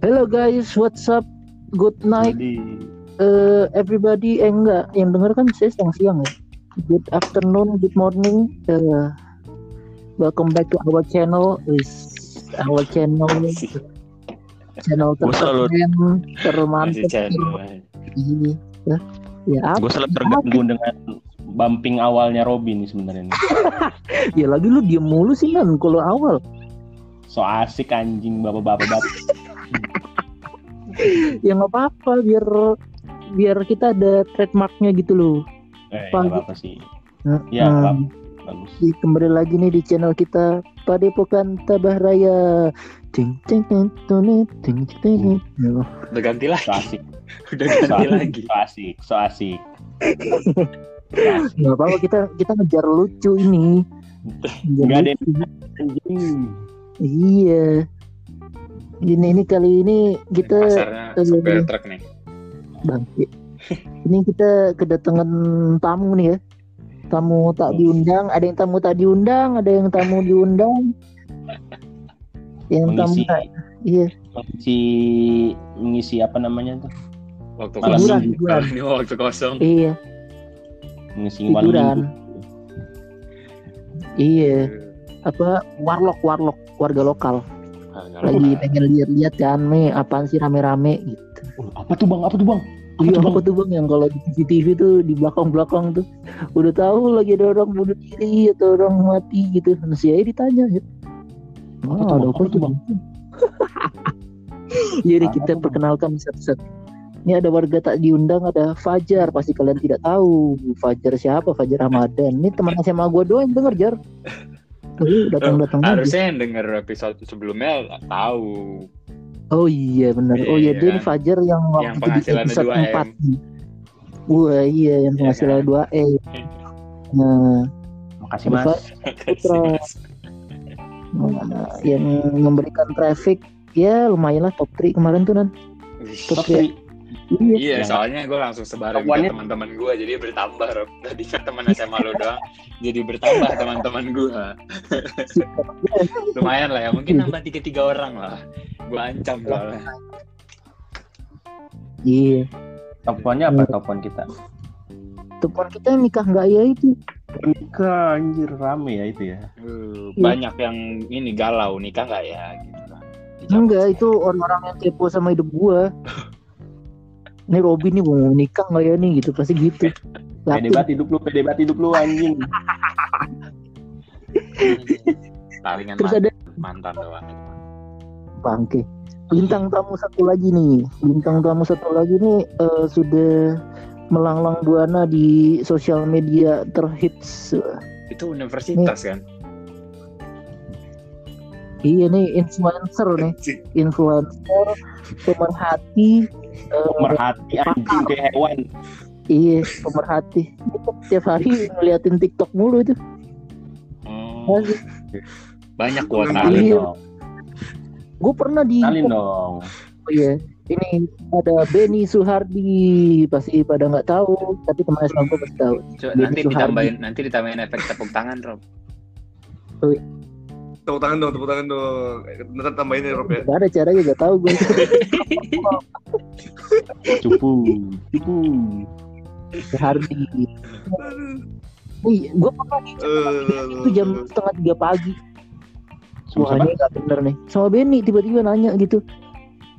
Hello guys, what's up? Good night, uh, everybody. Eh enggak, yang denger kan saya siang siang ya. Good afternoon, good morning. Uh, welcome back to our channel. Is our channel channel terkeren, channel. Iya. Ya apa? gue selalu terganggu dengan bumping awalnya Robin nih sebenarnya. Ya lagi lu diem mulu sih kan kalau awal. So asik anjing bapak-bapak bapak. Ya nggak apa-apa biar biar kita ada trademarknya gitu loh. Eh, Apa apa-apa sih. Ya, Hmm. nggak apa-apa. bagus. Di- kembali lagi nih di channel kita Padepokan Tabah Raya. Ting ting ting ting ting ting ting. Oh, Udah ganti So lagi. asik, Udah so ganti asik, lagi. so asik, so asik. So asik. nggak apa-apa kita kita ngejar lucu ini. Ngejar Nggak ada. Iya. Gini ini kali ini kita Pasarnya truk nih. bang. Ini kita kedatangan tamu nih ya. Tamu tak diundang, ada yang tamu tak diundang, ada yang tamu diundang. Yang tamu tak, iya. mengisi, mengisi apa namanya tuh? Waktu kosong. Kalau ini waktu kosong. Iya, Mengisi malam Hiburan. minggu. iya. Apa warlock warlock warga lokal Ah, lagi pengen lihat-lihat kan nih apaan sih rame-rame gitu. Oh, apa tuh bang? Apa tuh bang? Apa Iya tuh, Bang? apa tuh bang yang kalau di CCTV tuh di belakang-belakang tuh udah tahu lagi ada orang bunuh diri atau orang mati gitu. Nah, si Ai ditanya ya. Apa Oh, tuh, ada Bang? apa Apa tuh bang? Jadi Apa kita perkenalkan satu-satu. Ini ada warga tak diundang, ada Fajar. Pasti kalian tidak tahu Fajar siapa? Fajar Ramadan. Ini teman SMA gue doang yang denger Jar. Tapi datang-datang aja. Harusnya yang denger episode sebelumnya tahu. Oh iya benar. Oh iya Iya. dia ini Fajar yang waktu Yang itu di episode 2M. 4 nih. Wah iya yang Iya penghasilan kan? 2 E. Nah, Makasih mas. Putra nah, yang memberikan traffic ya lumayan lah top 3 kemarin tuh nan. Top Top 3. Iya. Iya, Ya. soalnya gue langsung sebarin ke teman-teman gue, jadi bertambah. Rob. Tadi kan teman SMA lo doang, jadi bertambah teman-teman gue. Lumayan lah ya, mungkin nambah tiga tiga orang lah. Gue ancam soalnya. Iya. Top one-nya apa top one kita? Teman kita yang nikah nggak ya itu. Nikah anjir rame ya itu ya. Uh, Iya. banyak yang ini galau nikah nggak ya gitu kan. Enggak, itu orang-orang yang kepo sama hidup gua. Ini Robin nih mau nikah nggak ya nih gitu pasti gitu. Pede banget hidup lu, pede banget hidup lu anjing. palingan Terus mantan, ada mantan doang. bangke. Bintang tamu satu lagi nih. Bintang tamu satu lagi nih eh, sudah melanglang buana di sosial media terhits. Itu universitas kan? Iya nih influencer nih, influencer pemerhati. Eh, Merhati anjing kayak hewan. iya pemerhati. Tiap hari ngeliatin TikTok mulu itu. Oh, banyak gua Iya. kenalin. dong. Gue pernah di Kenalin dong. Oh iya, ini ada Benny Suhardi pasti pada nggak tahu, tapi teman SMA gue pasti tahu. Coba nanti Suhardi. ditambahin nanti ditambahin efek tepuk tangan, Rob. Tepuk tangan dong, tepuk tangan dong. Ntar tambahin ya Rob ya. Gak ada caranya gak tahu gue. Cupu, cupu. Suhardi. Nih, gue pernah di itu jam setengah tiga pagi. Wah ini gak bener nih. Sama Benny tiba-tiba nanya gitu.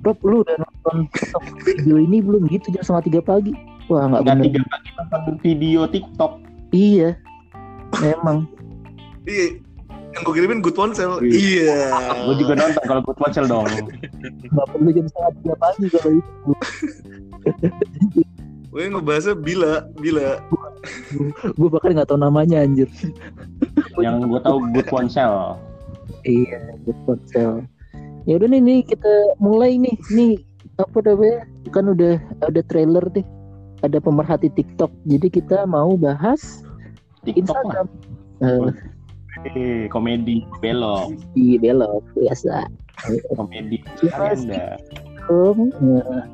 Rob lu udah nonton TikTok video ini belum gitu jam setengah tiga pagi? Wah nggak Udah bener. tiga pagi nonton video TikTok. Iya, memang. Iya. Yang gue kirimin good ponsel. Iya. Iya. Gue juga nonton kalau gue ponsel dong. Nggak perlu jam setengah tiga pagi kalau itu. Gue ngebahasnya bila, bila. gue bahkan nggak tahu namanya anjir. Yang gue tahu good ponsel. Iya, good ponsel. Ya udah nih, nih kita mulai nih. Nih apa namanya? Kan udah ada trailer deh. Ada pemerhati TikTok. Jadi kita mau bahas TikTok. Instagram. Eh, Eh, komedi belok, di belok biasa. komedi Iya, anda. Nah.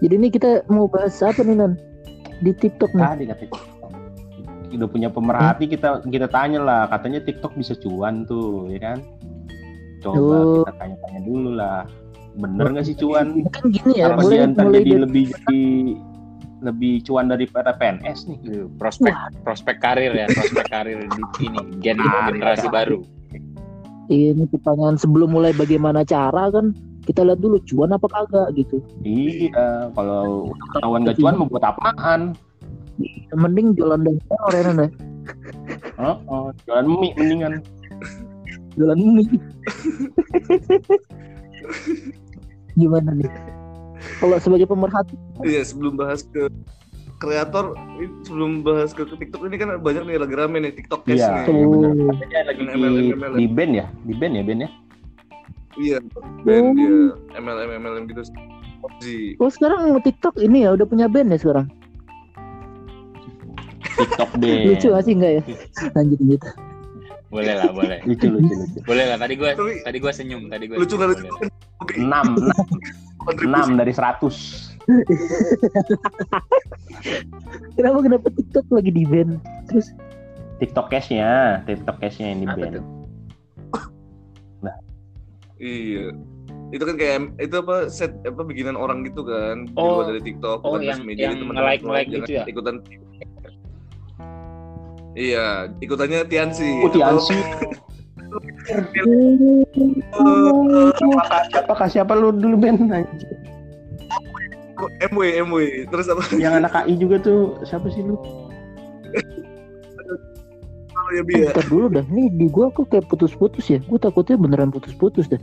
Jadi ini kita mau bahas apa nih Nan? Di TikTok nih. Tadi kata udah punya pemerhati kita kita tanya lah katanya TikTok bisa cuan tuh ya kan coba Oh. kita tanya-tanya dulu lah bener nggak sih cuan kan gini ya Apa mulai mulai jadi dari lebih jadi lebih cuan daripada PNS nih. Iya, prospek prospek karir ya prospek karir di ini gen generasi baru. Ini pertanyaan sebelum mulai bagaimana cara kan kita lihat dulu cuan apa kagak gitu. Iya kalau kawan gak cuan mau buat apaan? Mending jualan dan orang ya oh, oh, jualan mie mendingan. Jualan mie. Gimana nih kalau sebagai pemerhati. Iya, sebelum bahas ke kreator, ini sebelum bahas ke, TikTok ini kan banyak nih lagi rame nih TikTok Cash Iya. nih. Katanya lagi di, MLM, MLM. di band ya? Di band ya band ya? Iya, band dia MLM MLM gitu. Oh sekarang TikTok ini ya udah punya band ya sekarang? TikTok band lucu gak sih enggak ya? Lanjut lanjut. Boleh lah boleh. Lucu lucu lucu. Boleh lah tadi gue tadi gue senyum tadi gue Lucu nggak lucu? enam enam Kontribusi. enam dari seratus kenapa kenapa TikTok lagi di band terus TikTok cashnya TikTok cashnya yang di Apa band tuh? Iya. Itu kan kayak itu apa set apa bikinan orang gitu kan di Oh. luar dari TikTok Oh, bukan yang-. Jadi yang semua nge-like jangan gitu ya? Ikutan. Iya, ikutannya Tiansi. Oh, Tiansi. Apakah siapa lu dulu Ben? Anjir. MW MW. Terus apa? Yang anak KI juga tuh siapa sih lu? Oh, ya eh, bentar dulu dah nih di gua kok kayak putus-putus ya gua takutnya beneran putus-putus dah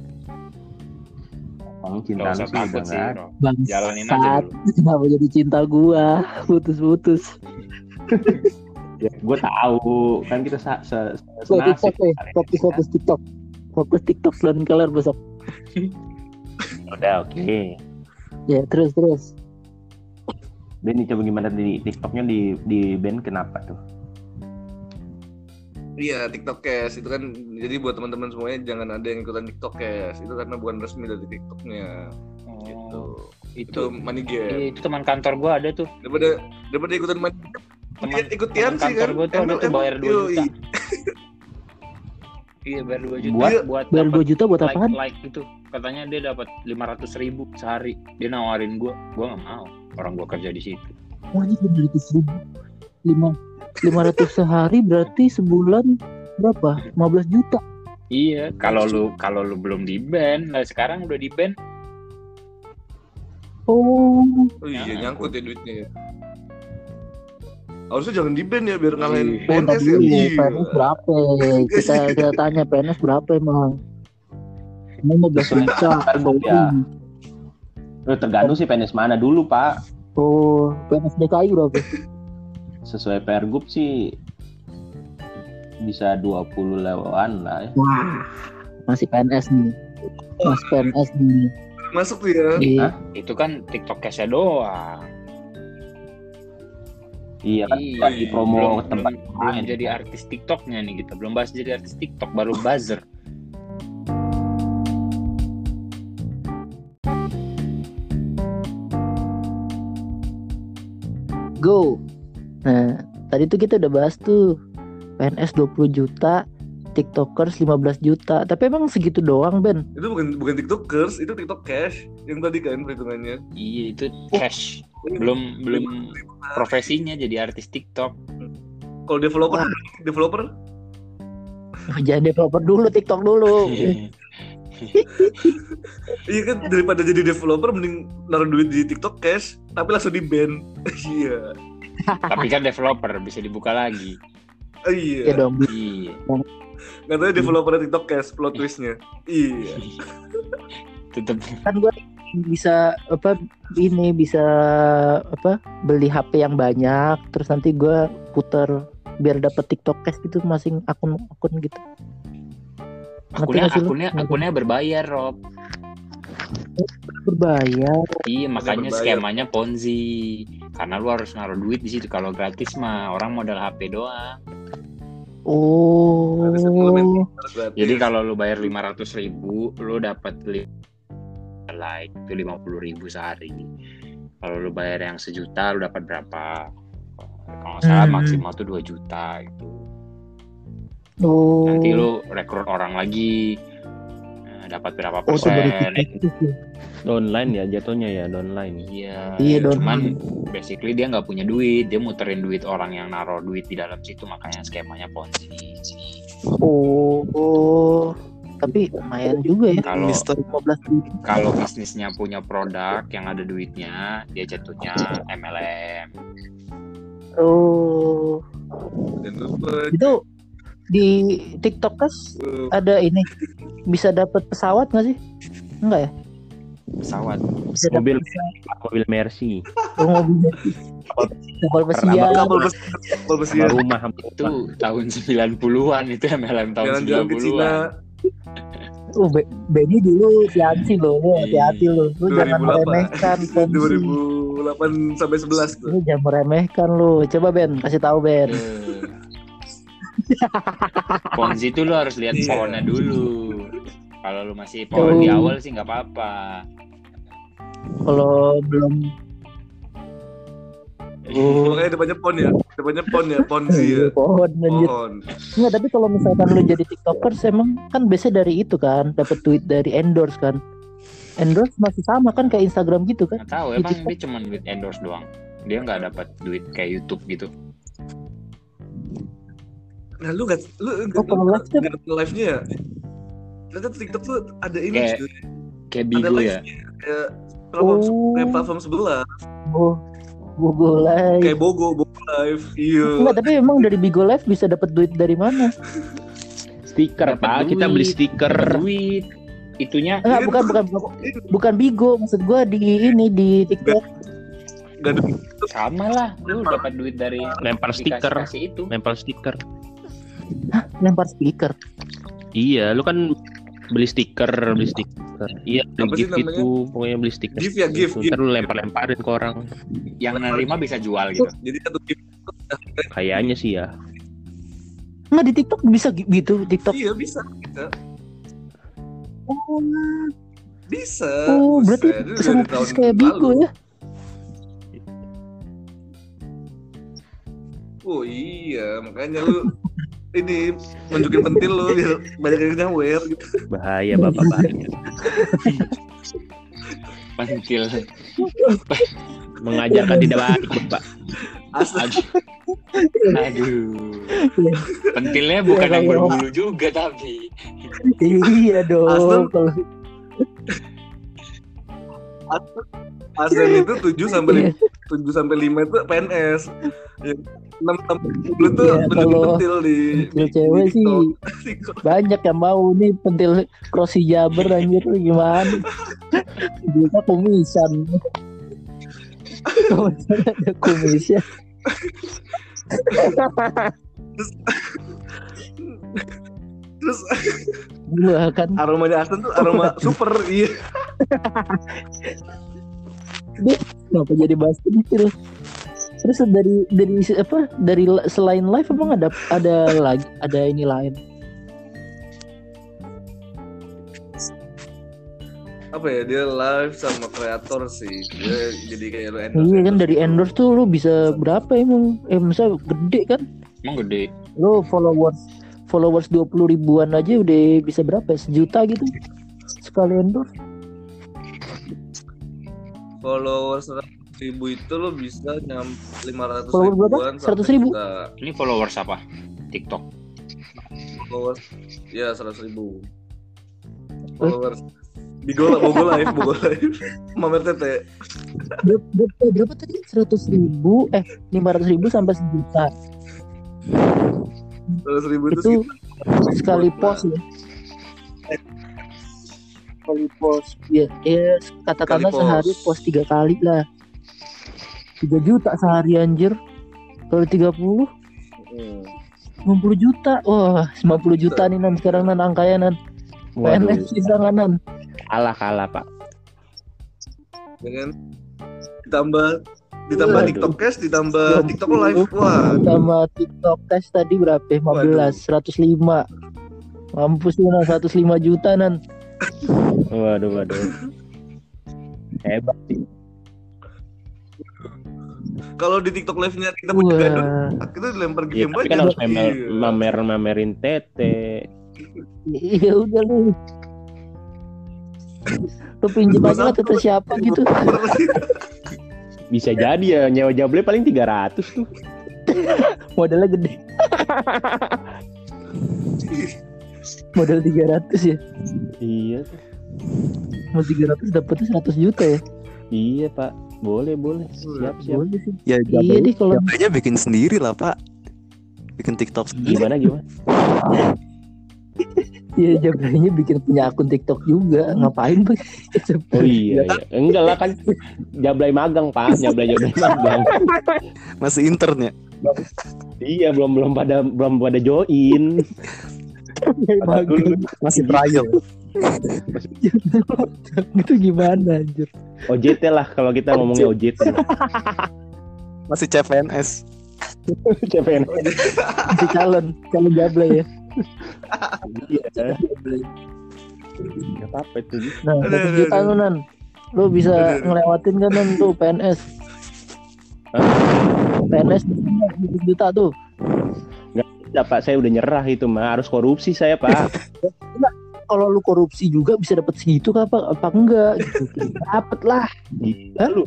Kamu Gak cinta lu sih udah sih jalanin aja dulu kenapa jadi cinta gua putus-putus Ya, gue tahu kan kita sa se se senasib. Fokus fokus TikTok fokus TikTok selain kalian besok Udah oke. ya terus terus Ben coba gimana di TikToknya di di band kenapa tuh? Iya, TikTok Cash itu kan jadi buat teman-teman semuanya jangan ada yang ikutan TikTok Cash. Itu karena bukan resmi dari TikToknya gitu. oh, Itu itu money game. itu teman kantor gue ada tuh Daripada daripada ikutan money game, teman ikut teman kantor kan. gue tuh MLM. bayar dua juta. Iya bayar dua juta Buat? buat bayar 2 juta buat like apaan? like itu katanya dia dapat lima ratus ribu sehari. Dia nawarin gue gue nggak mau. Orang gue kerja di situ. Wah ini lima ratus ribu lima lima ratus sehari berarti sebulan berapa? 15 juta. Iya kalau lu kalau lu belum di band nah sekarang udah di band oh. Oh iya, Ya, nyangkut ya duitnya ya. Harusnya jangan di band ya biar ngalahin Iya. Oh, PNS ya. PNS berapa? Kita kita tanya PNS berapa emang? Ini mau belas juta. Ya. Lu tergantung sih PNS mana dulu pak. Oh, PNS DKI berapa? Sesuai Pergub sih bisa 20 lewan lah ya. Wah, masih PNS nih. Mas PNS nih. Masuk tuh ya. Iya. itu kan TikTok cashnya doang Iya kan Iya, lagi promo belum, tempat belum, belum lain. jadi artis TikToknya nih kita belum bahas jadi artis TikTok baru buzzer Go. Nah, tadi tuh kita udah bahas tuh PNS 20 juta, TikTokers 15 juta. Tapi emang segitu doang, Ben? Itu bukan bukan TikTokers, itu TikTok Cash yang tadi kan perhitungannya. iya itu cash belum belum profesinya jadi artis TikTok Kalau developer, developer Jangan developer dulu, TikTok dulu. iya kan daripada jadi developer mending naruh duit di TikTok Cash tapi langsung di ban. Iya. tapi kan developer bisa dibuka lagi Oh, ya iya. dong. iya Nggak tahu developer TikTok Cash plot twistnya. Iya. tetep kan gue bisa apa ini bisa apa beli HP yang banyak terus nanti gue puter biar dapat TikTok cash gitu masing akun akun gitu. Akunnya akunnya akunnya berbayar Rob berbayar. iya makanya berbayar. skemanya ponzi karena lu harus naruh duit di situ kalau gratis mah orang modal HP doang Oh. Jadi kalau lu bayar lima ratus ribu lu dapat li- like itu lima puluh ribu sehari kalau lu bayar yang sejuta lu dapat berapa kalau salah Hmm. maksimal tuh 2 juta gitu Oh. nanti lu rekrut orang lagi dapat berapa Oh, itu baru persen TikTok sih. Online ya jatuhnya ya online. Iya, Iya, cuman basically dia nggak punya duit, dia muterin duit orang yang naruh duit di dalam situ, makanya skemanya ponzi. Oh, oh. Tapi lumayan juga ya. Kalau Mister 15 ribu. kalau bisnisnya punya produk yang ada duitnya, dia jatuhnya MLM. Oh, itu di TikTok kas ada ini bisa dapat pesawat nggak sih? Enggak ya? Pesawat. Bisa Mobil. pesawat. Mobil Mercy. Oh, mobil. Kapal pesiar. kapal besi kapal besi Sama rumah. Itu tahun 90-an itu MLM tahun jalan-jalan ke Cina 90-an. Oh, Be- Benny dulu hati-hati loh, lu hati-hati loh. Lu jangan 2008. meremehkan Ponzi. 2008 sampai 11 tuh Lu jangan meremehkan lu. Coba Ben, kasih tahu Ben. Ponzi itu lu harus lihat Iya. pohonnya dulu. Kalau lu masih pohon di Oh. awal sih nggak apa-apa. Kalau belum Oh, Pokoknya depannya pon ya depannya pon ya ponzi ya pohon pohon Enggak, tapi kalau misalkan lu jadi tiktokers emang kan biasanya dari itu kan, dapat duit dari endorse kan. Endorse masih sama kan kayak Instagram gitu kan? Nggak tahu Di emang dia cuma duit endorse doang. Dia nggak dapat duit kayak YouTube gitu. Nah lu gak lu Oh, kalau live nya ya ternyata TikTok tuh ada ini Kayak- cuy. Kayak ada Bigo live ya. kayak platform Oh. kayak platform sebelah Oh, Google Live. kayak Bogo Bogo live iya Enggak, tapi emang dari Bigo Live bisa dapat duit dari mana? Stiker pak. Kita beli stiker. duit. Itunya Enggak, bukan bukan bukan Bigo, maksud gua di ini di TikTok. gak ada sama lah. Lu dapat duit dari Lempar stiker. itu. Lempar stiker. Lempar speaker. Iya, lu kan beli stiker, beli stiker. Iya, beli gift namanya? itu, pokoknya beli stiker. gift ya gift, Itu. gift. Ntar lu lempar-lemparin ke orang. Yang nerima bisa jual gitu. jadi satu gift Kayaknya sih ya. Enggak di TikTok bisa gi- gitu, TikTok. iya bisa bisa Oh, bisa oh berarti sama persis kayak Bigo ya? oh iya makanya lu ini nunjukin pentil lu biar banyak yang nyawer gitu Bahaya bapak bahaya. Pentil. Mengajarkan tidak baik bapak. asli Aduh. Aduh. Pentilnya bukan yang berbulu juga tapi. iya dong. Asli itu 7 sampai 7 sampai 5 itu PNS. Ya, 6 sampai 10 tuh Iya, nunjukin kalau pentil di pentil di- cewek di sih banyak yang mau nih pentil crossy jaber anjir lu gimana? Dia kumisan. Ada kumisnya. Terus Gua kan aromanya Aston tuh aroma super iya. Kenapa jadi bahas pentil? Terus dari dari apa? Dari selain live emang ada ada lagi ada ini lain. Apa ya dia live sama kreator sih. Dia jadi kayak lu Iya kan dari endorse tuh lu bisa berapa emang? Eh masa gede kan? Emang gede. Lu followers followers 20 ribuan aja udah bisa berapa? ya? Sejuta gitu. Sekali endorse. Followers 100 ribu itu lo bisa nyam 500 Followers berapa? ribuan 100 ribu? Ini followers apa? TikTok. followers ya 100 ribu followers Bigo lah, Bogo live, Bogo live Mamer Tete Berapa, berapa, berapa tadi? 100 ribu eh 500 ribu sampai sejuta. 100 ribu itu, Itu sekitar sekali post ya. Sekali post. Ya, ya katakanlah sehari post. tiga kali lah. 3 juta sehari anjir. Kalau 30 Hmm. 90 juta. Wah, 90 juta nih nan sekarang nan angkanya nan. Waduh, PNS bisa nggak nan? kalah kalah pak. dengan ditambah ditambah Waduh. TikTok cash ditambah TikTok live wah Sama TikTok cash tadi berapa? 15, 105. Mampus lu nan 105 juta nan. Waduh waduh. Hebat sih. kalau di TikTok live nya kita punya gadun kita dilempar Iya, game tapi aja kan harus mamer, Iya. mamer mamerin tete. Iya udah lu. Lu pinjem aja lah kata siapa gitu. Bisa jadi ya nyewa Jablay paling 300 tuh. Modalnya gede. Modal 300 ya. Iya tuh. Mau 300 dapetnya 100 juta ya. Iya, Pak. Boleh, boleh. Siap, siap. Boleh sih. Ya Iya deh kalau Jablay-nya bikin sendiri lah pak Bikin TikTok sendiri Gimana gimana? Iya jablanya bikin punya akun TikTok juga ngapain tuh? Oh iya, iya. Enggak lah kan Jablay magang, Pak. Jablay Jablay magang. Masih intern ya iya, belum belum pada belum pada join. Masih trial itu gimana anjir? OJT lah kalau kita ngomongnya OJT. Masih CPNS CPN. Si calon, calon jablay ya. Iya. Enggak apa-apa itu. Nah, Aduh, 100 aduh, juta lu nan. Lu bisa ngelewatin kan nan tuh PNS. PNS 100 juta tuh. Ya, Pak, saya udah nyerah itu mah harus korupsi saya, Pak. Kalau lu korupsi juga bisa dapat segitu kan apa apa enggak gitu. Dapet lah. Gila lu.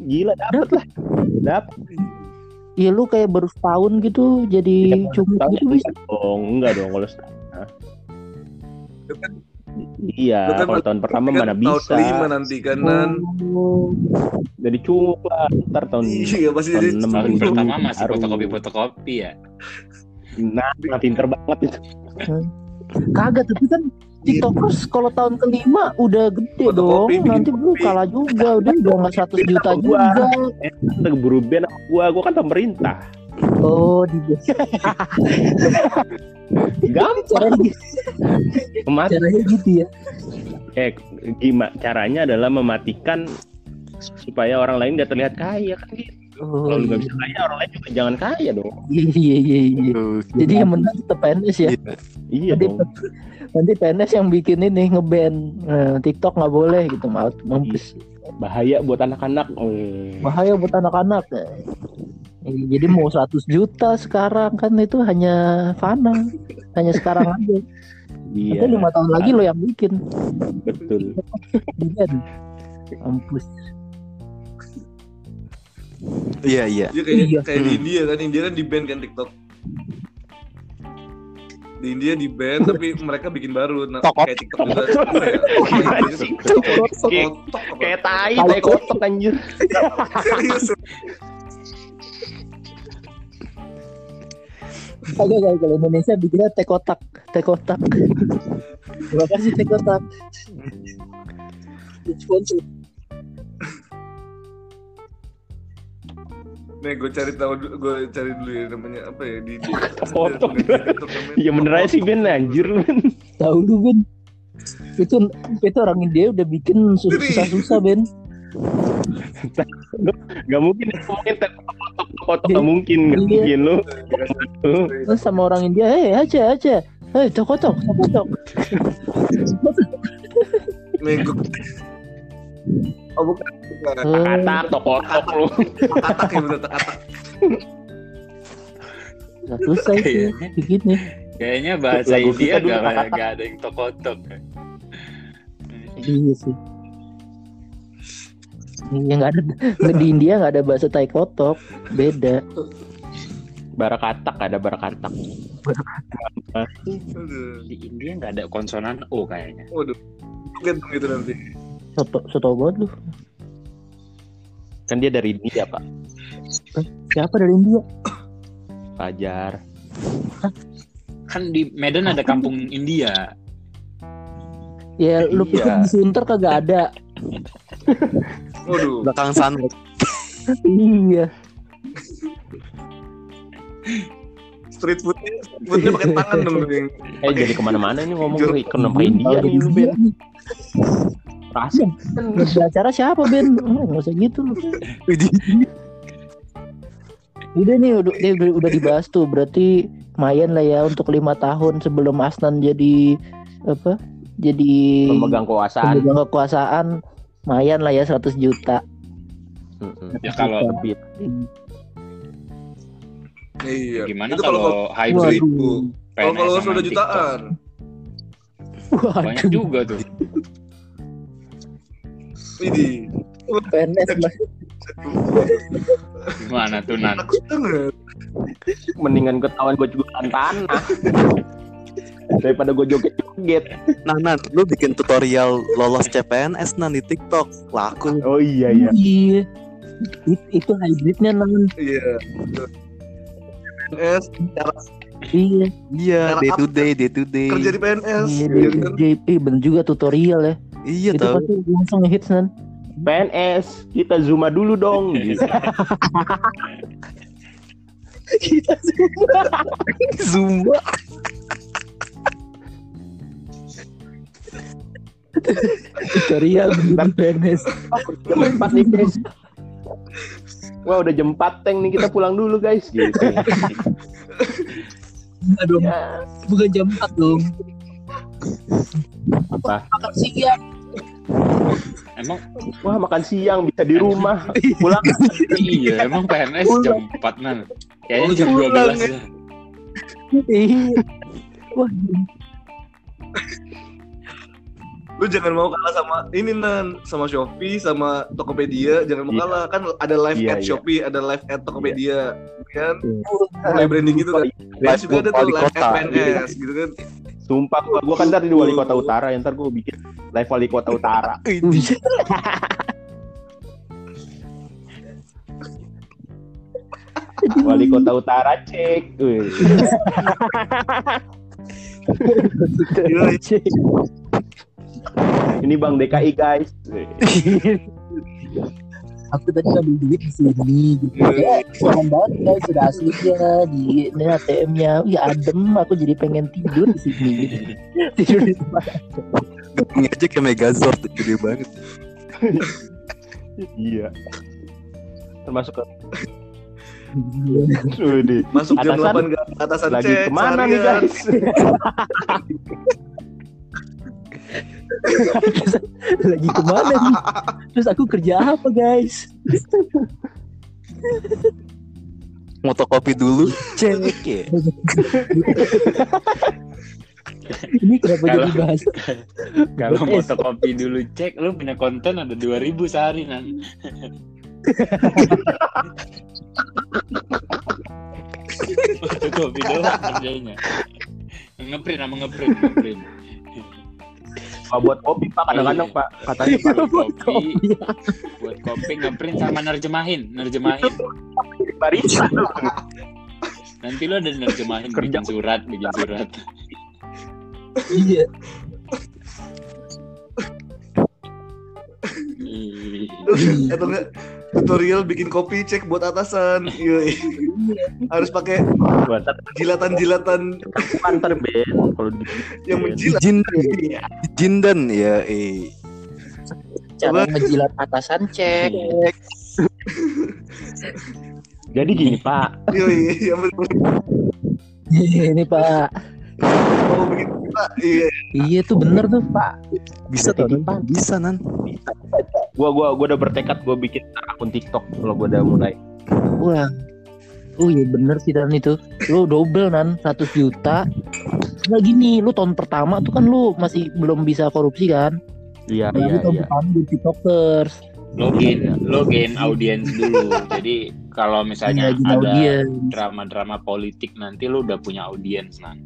Gila dapet lah. Dapet. Iya lu kayak baru setahun gitu jadi Iya, cuma gitu bisa. dong, enggak dong kalau setengah. Itu kan- Iya, kan kalau tahun pertama Kan mana bisa. Tahun kelima nanti kan Nan. Oh, Jadi cunguk lah. Ntar tahun Iya pasti tahun jadi enam Tahun baru- pertama masih fotokopi-fotokopi ya. Nah, nah, pinter banget itu. Kagak tapi kan TikTokers kalau tahun kelima udah gede dong. Fotokopi, bikin Nanti kopi. kalah juga udah udah nggak 100 juta gua. juga. Kita keburu band gua, gua kan pemerintah. Oh, di Gampang. gitu- Memat caranya gitu ya. eh gimana caranya adalah mematikan supaya orang lain gak terlihat kaya kan gitu. Oh, Kalau lu gak bisa kaya, orang lain juga jangan kaya dong. iya iya iya. iya. Jadi yang menang tetap PNS ya. Iya Nanti, dong. nanti PNS yang bikin ini ngeband eh, TikTok nggak boleh gitu mau mampus Bahaya buat anak-anak. Oh. bahaya buat anak-anak. Eh, Jadi mau 100 juta sekarang kan itu hanya fana, hanya sekarang aja. Iya, Nanti lima tahun lagi lo yang bikin. betul. Iya. Mampus. Iya iya Iya kayak Iya. kayak di. India kan India kan di ban kan TikTok. Di India di ban tapi mereka bikin baru nah, kayak TikTok juga. Ya? Kayak- tai, tai kotok anjir. Serius. Kagak kalau Indonesia bikinnya teh kotak, teh kotak. Terima kasih teh kotak. Sponsor. Nih gue cari tahu gue cari dulu ya namanya apa ya di namanya Iya bener aja sih Ben anjir. Ben. Tahu lu Ben. Itu itu orang India udah bikin sus- susah-susah Ben. Gak mungkin kotok kotok gak mungkin, gak Iya. mungkin lu. Lu sama orang India, eh aja aja. Eh teh kotak, teh kotak. Nih gue Oh bukan, bukan. Eh, katak, tok kotok lu. katak ya bener katak. Nggak selesai sih Kayaknya. bikinnya. Kayaknya bahasa Lagu India gak, gak ada yang tokotok. Iya sih. Ya nggak ada nggak di India nggak ada bahasa tai kotok, beda. Barakatak ada barakatak. Aduh. Di India gak ada konsonan O kayaknya. Waduh. Lihat dong itu nanti. Soto soto banget lu. Kan dia dari India, Pak. Siapa dari India? Fajar. Kan di Medan ada kampung India. Ya lu pikir Iya. di Sunter kagak ada. Waduh. belakang sana Iya. Street foodnya, street foodnya pakai tangan dong. Eh jadi ke mana-mana ini ngomong ke kenapa India nih lu Ben? Yang acara siapa Ben? Oh, Nggak usah gitu lu. Udah nih udah, udah, udah dibahas tuh berarti lumayan lah ya untuk lima tahun sebelum Asnan jadi apa? Jadi Pemegang kekuasaan. pemegang kekuasaan lumayan lah ya 100 juta. Ya kalau Lebih. Iya. gimana Itu kalau hybrid Waduh. kalau kalau sudah jutaan. Banyak juga tuh. Widih. PNS mas Gimana tuh Nan? Mendingan ketahuan gue juga tanah. Daripada gue joget-joget. Nah, Nan, lu bikin tutorial lolos CPNS Nan di TikTok. Laku. Oh iya iya. iya It- itu hybridnya nan Iya. PNS cara iya Iya, day to day, day to day. kerja di PNS. iya Iya? JP bener juga tutorial ya Iya itu tahu. pasti langsung ngehits nan PNS, kita zuma dulu dong. Gitu. Zumba. tutorial bener PNS Jam 4 nih guys. Wah udah jam 4 teng nih kita pulang dulu guys gitu. Aduh, Ya, bukan jam 4 dong apa? makan siang Emang Wah makan siang bisa di rumah. Pulang iya, emang PNS jam 4 Nan. Kayaknya jam Pulang, 12 ya. ya. iya wah Lu jangan mau kalah sama ini nan, sama Shopee, sama Tokopedia, jangan mau Iya. kalah. Kan ada live Iya, at iya. Shopee, ada live at Tokopedia, kan? Mulai branding gitu kan. Live juga ada tuh live at PNS gitu kan. Sumpah gua, gua kan dari wali kota utara, ya, ntar gua bikin live wali kota utara. Wali kota utara cek. Gila, Ini Bang DKI guys. Aku tadi ngambil duit di sini gitu ya serem banget guys sudah aslinya di ini ATM-nya ya adem aku jadi pengen tidur di sini gitu. tidur di tempat Ini aja kayak Megazord gede banget. Iya. Termasuk. Masuk jam Atasan- 8 ke atasan lagi ke mana nih guys? lagi ke mana nih terus aku kerja apa guys Motokopi dulu, cek ya. ini kenapa Kalau- jadi bahas Kalau Yes. fotokopi dulu cek, lu punya konten ada 2000 sehari Nan. fotokopi doang kerjanya. Ngeprint sama ngeprint, ngeprint. Pak buat kopi Pak kadang-kadang Pak katanya Pak buat kopi, buat kopi ngeprint sama nerjemahin, nerjemahin. barista. Nanti lo ada nerjemahin Kerja. bikin surat, bikin surat. iya Atau enggak tutorial bikin kopi cek buat atasan. Iya. Harus pakai Buat jilatan-jilatan antar band kalau di yang menjilat. Jindan, Jindan ya, eh. cara ngejilat atasan cek Jadi gini Pak, Iya, iya, betul. ini pak Bikin kita, iya. iya tuh bener tuh pak Bisa tuh, Nan. bisa nan. gua gua gua udah bertekad gua bikin akun TikTok kalau gua udah mulai. wah Oh iya bener sih dan itu Lu double nan 100 juta Nah gini lu tahun pertama tuh kan lu masih belum bisa korupsi kan Iya Nah, iya lu tahun iya. pertama di tiktokers login, login audiens dulu. Jadi kalau misalnya Iya, gini ada drama-drama politik nanti lu udah punya audiens Nan.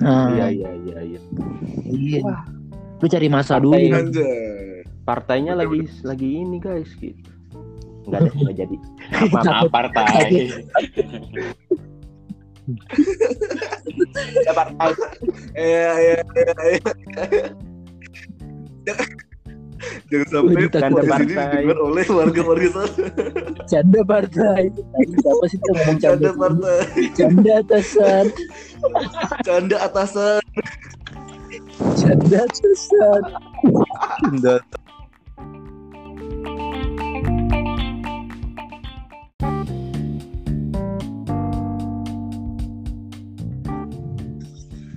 Nah Iya iya iya iya. iya Lu cari masa dulu Partai-. Anjay. Partainya lagi lagi ini guys gitu. Enggak deh, enggak jadi. Maaf, Maaf partai. ya partai. Iya, iya, iya, iya. Jangan sampai ini partai. oleh warga-warga sana. Canda partai Siapa sih tuh ngomong canda Canda partai, Canda atasan canda atasan. Canda atasan Jindan.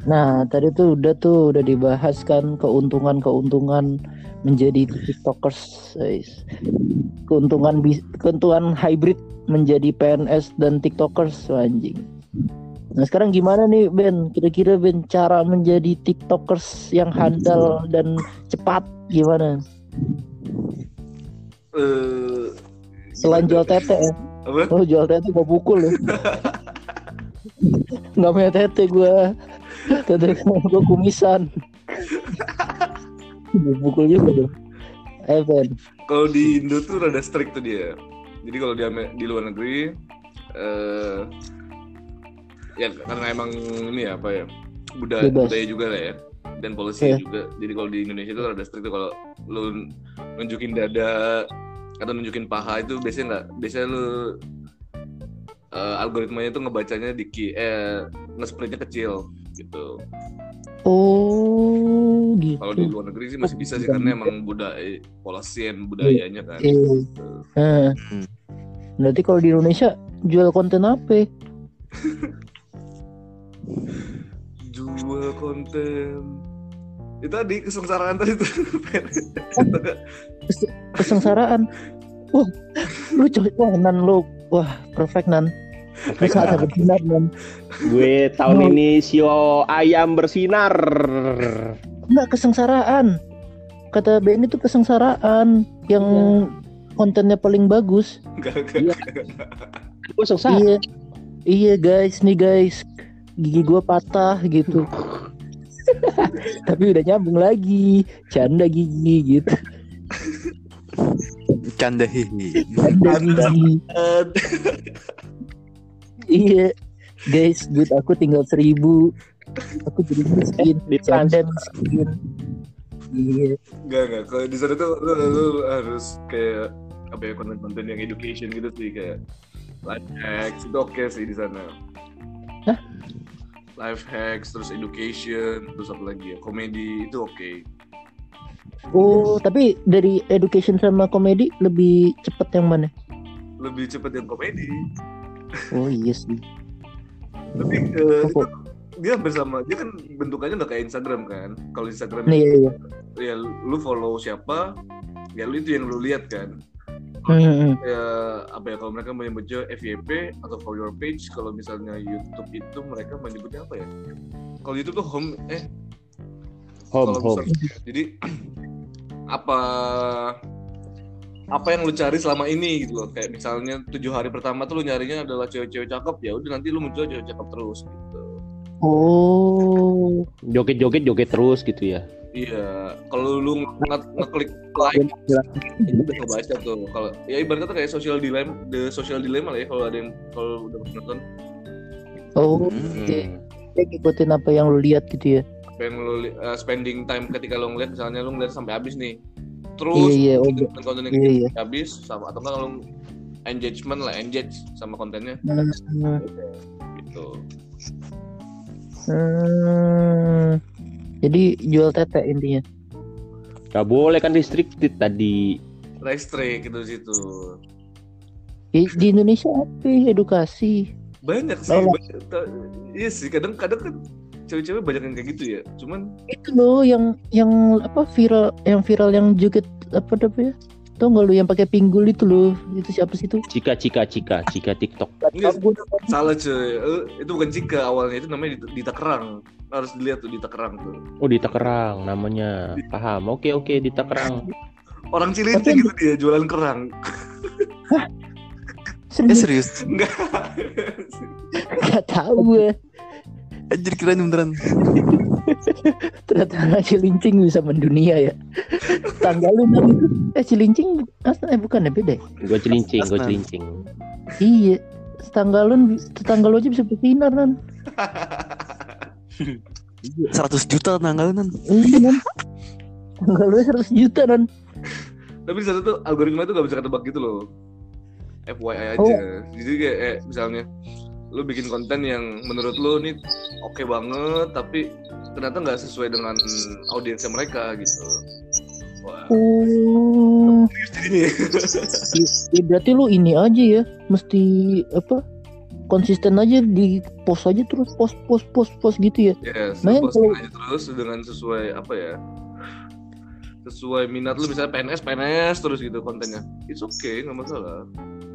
Nah, tadi tuh udah tuh udah dibahas kan keuntungan-keuntungan menjadi tiktokers, guys. Keuntungan bis- keuntungan hybrid menjadi PNS dan tiktokers anjing. Nah, sekarang gimana nih Ben? Kira-kira Ben cara menjadi tiktokers yang handal dan cepat gimana? eh Selain jual tete ya. apa? Oh jual tete gua pukul ya. Nggak punya tete gua. Tete gua kumisan. Pukul juga tuh. Evan. Kalau di Indo tuh rada strict tuh dia. Jadi kalau di di luar negeri eh ya karena emang ini ya apa ya budaya, Bebas. budaya juga lah ya dan polisi Iya. juga. Jadi kalau di Indonesia tuh rada strict tuh kalau lu nunjukin dada atau nunjukin paha itu biasanya nggak biasanya lu eh, algoritmanya tuh ngebacanya di eh nge-spreadnya kecil gitu. Oh gitu. Kalau di luar negeri sih masih bisa sih karena emang budaya polisian budayanya kan. Iya. Nah, Hmm. berarti kalau di Indonesia jual konten apa? jual konten itu tadi kesengsaraan tadi tuh Kesengsaraan. Wah, lu cocok wah, nan lu. Wah, perfect nan. Lu saatnya bersinar nan. Gue tahun Oh. ini sio ayam bersinar. Enggak kesengsaraan. Kata Ben itu kesengsaraan yang kontennya paling bagus. enggak enggak Gue sengsara. Iya. Iya guys, nih guys. Gigi gua patah gitu. Tapi udah nyambung lagi. Canda gigi gitu. Canda hihi. Canda gigi. Iya. Guys, duit aku tinggal seribu. Aku jadi miskin. Di Canda miskin. Iya. enggak enggak kalau di sana tuh lu, lu harus kayak apa ya konten-konten yang education gitu sih kayak life hacks itu oke sih di sana Hah? life hacks terus education terus apa lagi ya komedi itu oke Oh, tapi dari education sama komedi lebih cepet yang mana? lebih cepet yang komedi Oh iya sih. tapi eh, Apa? itu dia bersama dia kan bentukannya udah kayak Instagram kan kalau Instagram Nih, iya, iya. ya lu follow siapa ya lu itu yang lu lihat kan Hmm, hmm. ya apa ya kalau mereka menyebutnya FYP atau for your page kalau misalnya YouTube itu mereka menyebutnya apa ya kalau YouTube tuh home eh Home, home. misal- jadi apa apa yang lu cari selama ini gitu loh kayak misalnya tujuh hari pertama tuh lu nyarinya adalah cewek-cewek cakep ya udah nanti lu muncul cewek cakep terus gitu Oh. Joget-joget joget terus gitu ya. iya kalau lu nge- ngeklik like udah kebaca tuh kalau ya ibaratnya tuh kayak social dilemma the social dilemma lah ya kalau ada yang kalau udah pernah nonton Oh, Hmm. oke. Kayak ngikutin apa yang lu lihat gitu ya. apa yang lu li- uh, spending time ketika lu ngeliat misalnya lu ngeliat sampai habis nih terus Iya, iya, oh, konten konten yang Iya, iya. habis sama atau enggak lu engagement lah engage sama kontennya Hmm. gitu Hmm. Jadi jual tete intinya. Gak boleh kan restricted tadi. restrict gitu situ Di, di Indonesia apa? ya? Edukasi. banyak sih Oh. banyak. Iya sih kadang kadang kan cewek-cewek banyak yang kayak gitu ya cuman Itu loh yang yang apa viral yang viral yang joget apa namanya? Tau nggak lu yang pakai pinggul itu loh? Itu siapa sih itu? Cika, cika, cika, cika TikTok. Iya. Salah cuy Eh, itu bukan Cika awalnya itu namanya Dita, Dita Kerang harus dilihat tuh Dita Kerang tuh Oh di Tangerang namanya. Paham. Oke oke di Tangerang. orang Cilincing gitu dia jualan kerang Eh Serius serius. enggak nggak tahu gue. Anjir keren beneran. Ternyata Cilincing bisa mendunia ya. Tanggal lu Nan. eh Cilincing eh bukan ya beda. ya? Gue celincing, gue Aslan. celincing. Iya. Tetanggalun tetangga lu aja bisa bersinar kan. 100 juta tanggalan. Iya kan. Tanggal lu 100 juta kan. tapi di sana tuh algoritma itu gak bisa ketebak gitu loh FYI aja Oh. jadi kayak eh, misalnya lu bikin konten yang menurut lu nih oke banget tapi ternyata nggak sesuai dengan audiensnya mereka gitu wah Oh. Ya, berarti lu ini aja ya, mesti apa? Konsisten aja di post aja terus post post post post gitu ya. ya Nah, kalau- aja terus dengan sesuai apa ya sesuai minat lu misalnya PNS PNS terus gitu kontennya it's okay nggak masalah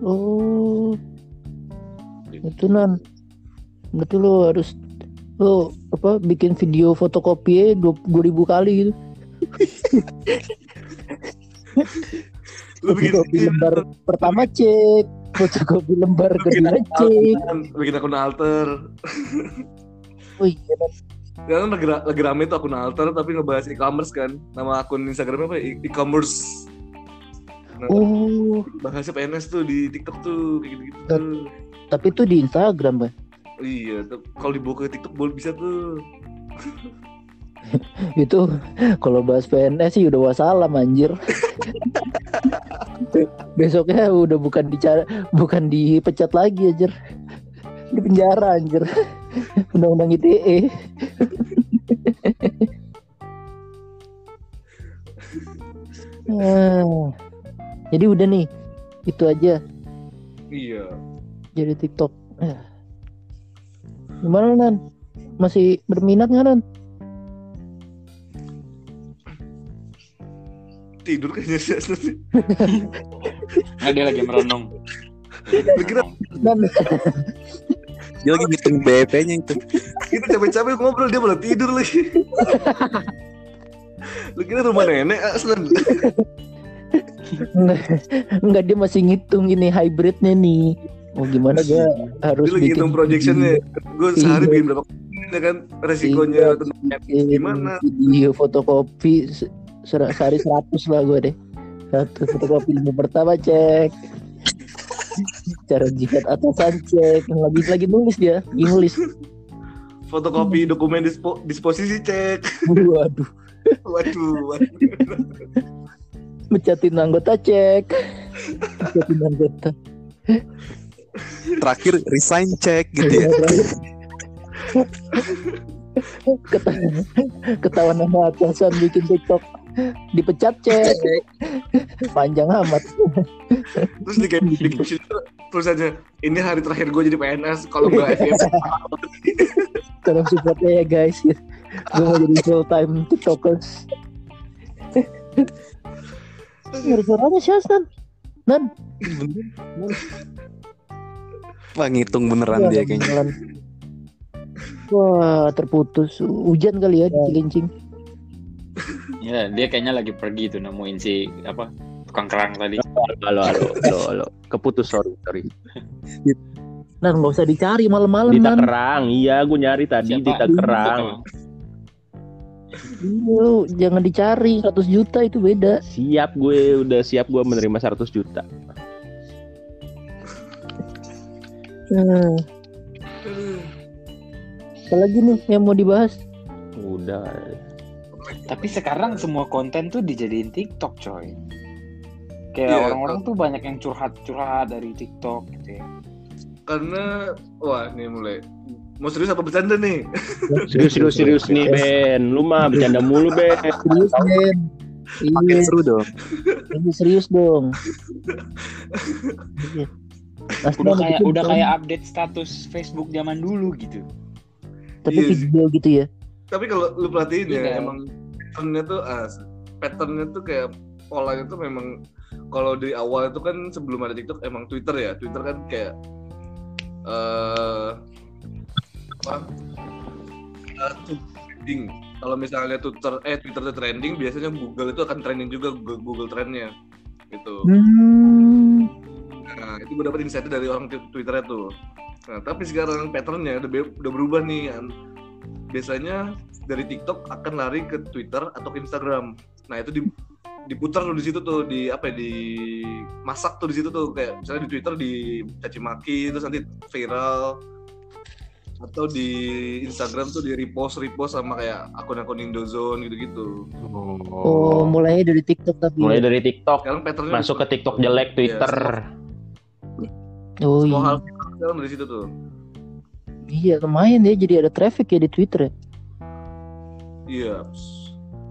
Oh. Itu nan. Berarti lu harus lu apa bikin video fotokopi dua ribu kali gitu. Lu bikin Fotokopi lembar pertama cek, fotokopi lembar kedua cek. alter, bikin akun alter. Oh iya. Ya kan lagi, lagi rame tuh akun alter tapi ngebahas e-commerce kan. Nama akun Instagramnya apa? E- E-commerce. Nah, oh, bahasnya PNS tuh di TikTok tuh kayak gitu-gitu. Tapi itu di Instagram, Bang. Iya, kalau dibawa ke TikTok boleh bisa tuh. Itu kalau bahas PNS sih udah wassalam anjir. Besoknya udah bukan dicara, bukan dipecat lagi anjir. Di penjara anjir. Undang-undang ITE. Ah. Jadi udah nih. Itu aja Iya. Jadi TikTok. Eh. Gimana Nan? Masih berminat nggak Nan? Tidur kayaknya sih. Dia lagi merenung. Nan, Dia lagi ngitung BEP-nya itu. kita capek-capek ngobrol dia malah tidur lagi. Lu kira rumah nenek aslan. Nggak, nggak dia masih ngitung ini hybridnya nih. Oh gimana gue harus lagi hitung projectionnya. Gue sehari Iya. bikin berapa ya kan resikonya Iya. tentang bikin gimana. video fotokopi se- sehari 100 lah gue deh. Satu fotokopi lima pertama cek. Cara jikat atasan cek. Lagi lagi nulis dia, lagi nulis. fotokopi dokumen dispo- disposisi cek. Waduh, Waduh, waduh. mencatin anggota cek. Mencatin anggota. Terakhir resign cek gitu ya. Ketahuan, ketahuan nama atasan bikin TikTok. Dipecat cek. Panjang amat. Terus di kayak di caption itu tulisannya ini hari terakhir gue jadi PNS kalau nggak FYP tolong supportnya ya guys. Gue mau jadi full time tiktokers Suara suaranya sih Asnan Nan Wah ngitung beneran dia kayaknya. Jalan. Wah terputus Hujan kali ya di Cilincing Ya, dia kayaknya lagi pergi tuh nemuin si apa tukang kerang tadi. Halo, halo, halo, halo. Keputus sorry, sorry. Nan nggak usah dicari malam-malam Di Nan Takerang, iya, gue nyari tadi di Takerang. Iya, lu jangan dicari 100 juta itu beda Siap gue, udah siap gue menerima 100 juta. Hmm. Apalagi nih yang mau dibahas Udah. Tapi sekarang semua konten tuh dijadiin TikTok, coy. Kayak Iya, orang-orang tuh banyak yang curhat-curhat dari TikTok gitu ya. karena wah ini mulai mau serius apa bercanda nih Serius, serius, serius nih, Ben. Lu mah bercanda mulu, Ben. Serius Ben Makin Iya seru dong. ini serius dong Iya. Asli Udah kayak udah kan, kayak update status Facebook zaman dulu gitu. Tapi Iya sih. video gitu ya tapi kalau lu perhatiin ya Iya. emang patternnya tuh ah, patternnya tuh kayak polanya tuh memang kalau di awal itu kan sebelum ada TikTok emang Twitter ya Twitter kan kayak eh apa tuh trending kalau misalnya Twitter eh Twitter tuh trending biasanya Google itu akan trending juga Google, Google trendnya gitu hmm. Nah, itu gue dapet insight dari orang tw- Twitternya tuh. Nah, tapi sekarang patternnya udah, be- udah berubah nih. An. Biasanya dari TikTok akan lari ke Twitter atau ke Instagram. Nah, itu di, diputar tuh di situ tuh di apa ya, di masak tuh di situ tuh kayak misalnya di Twitter di caci maki terus nanti viral atau di Instagram tuh di repost repost sama kayak akun-akun Indozone gitu-gitu. Oh mulainya dari TikTok tapi Mulai dari TikTok, Sekarang patternnya masuk ke. TikTok jelek, Twitter. Oh Semua iya hal sekarang dari situ tuh. Iya lumayan ya jadi ada traffic ya di Twitter ya Iya.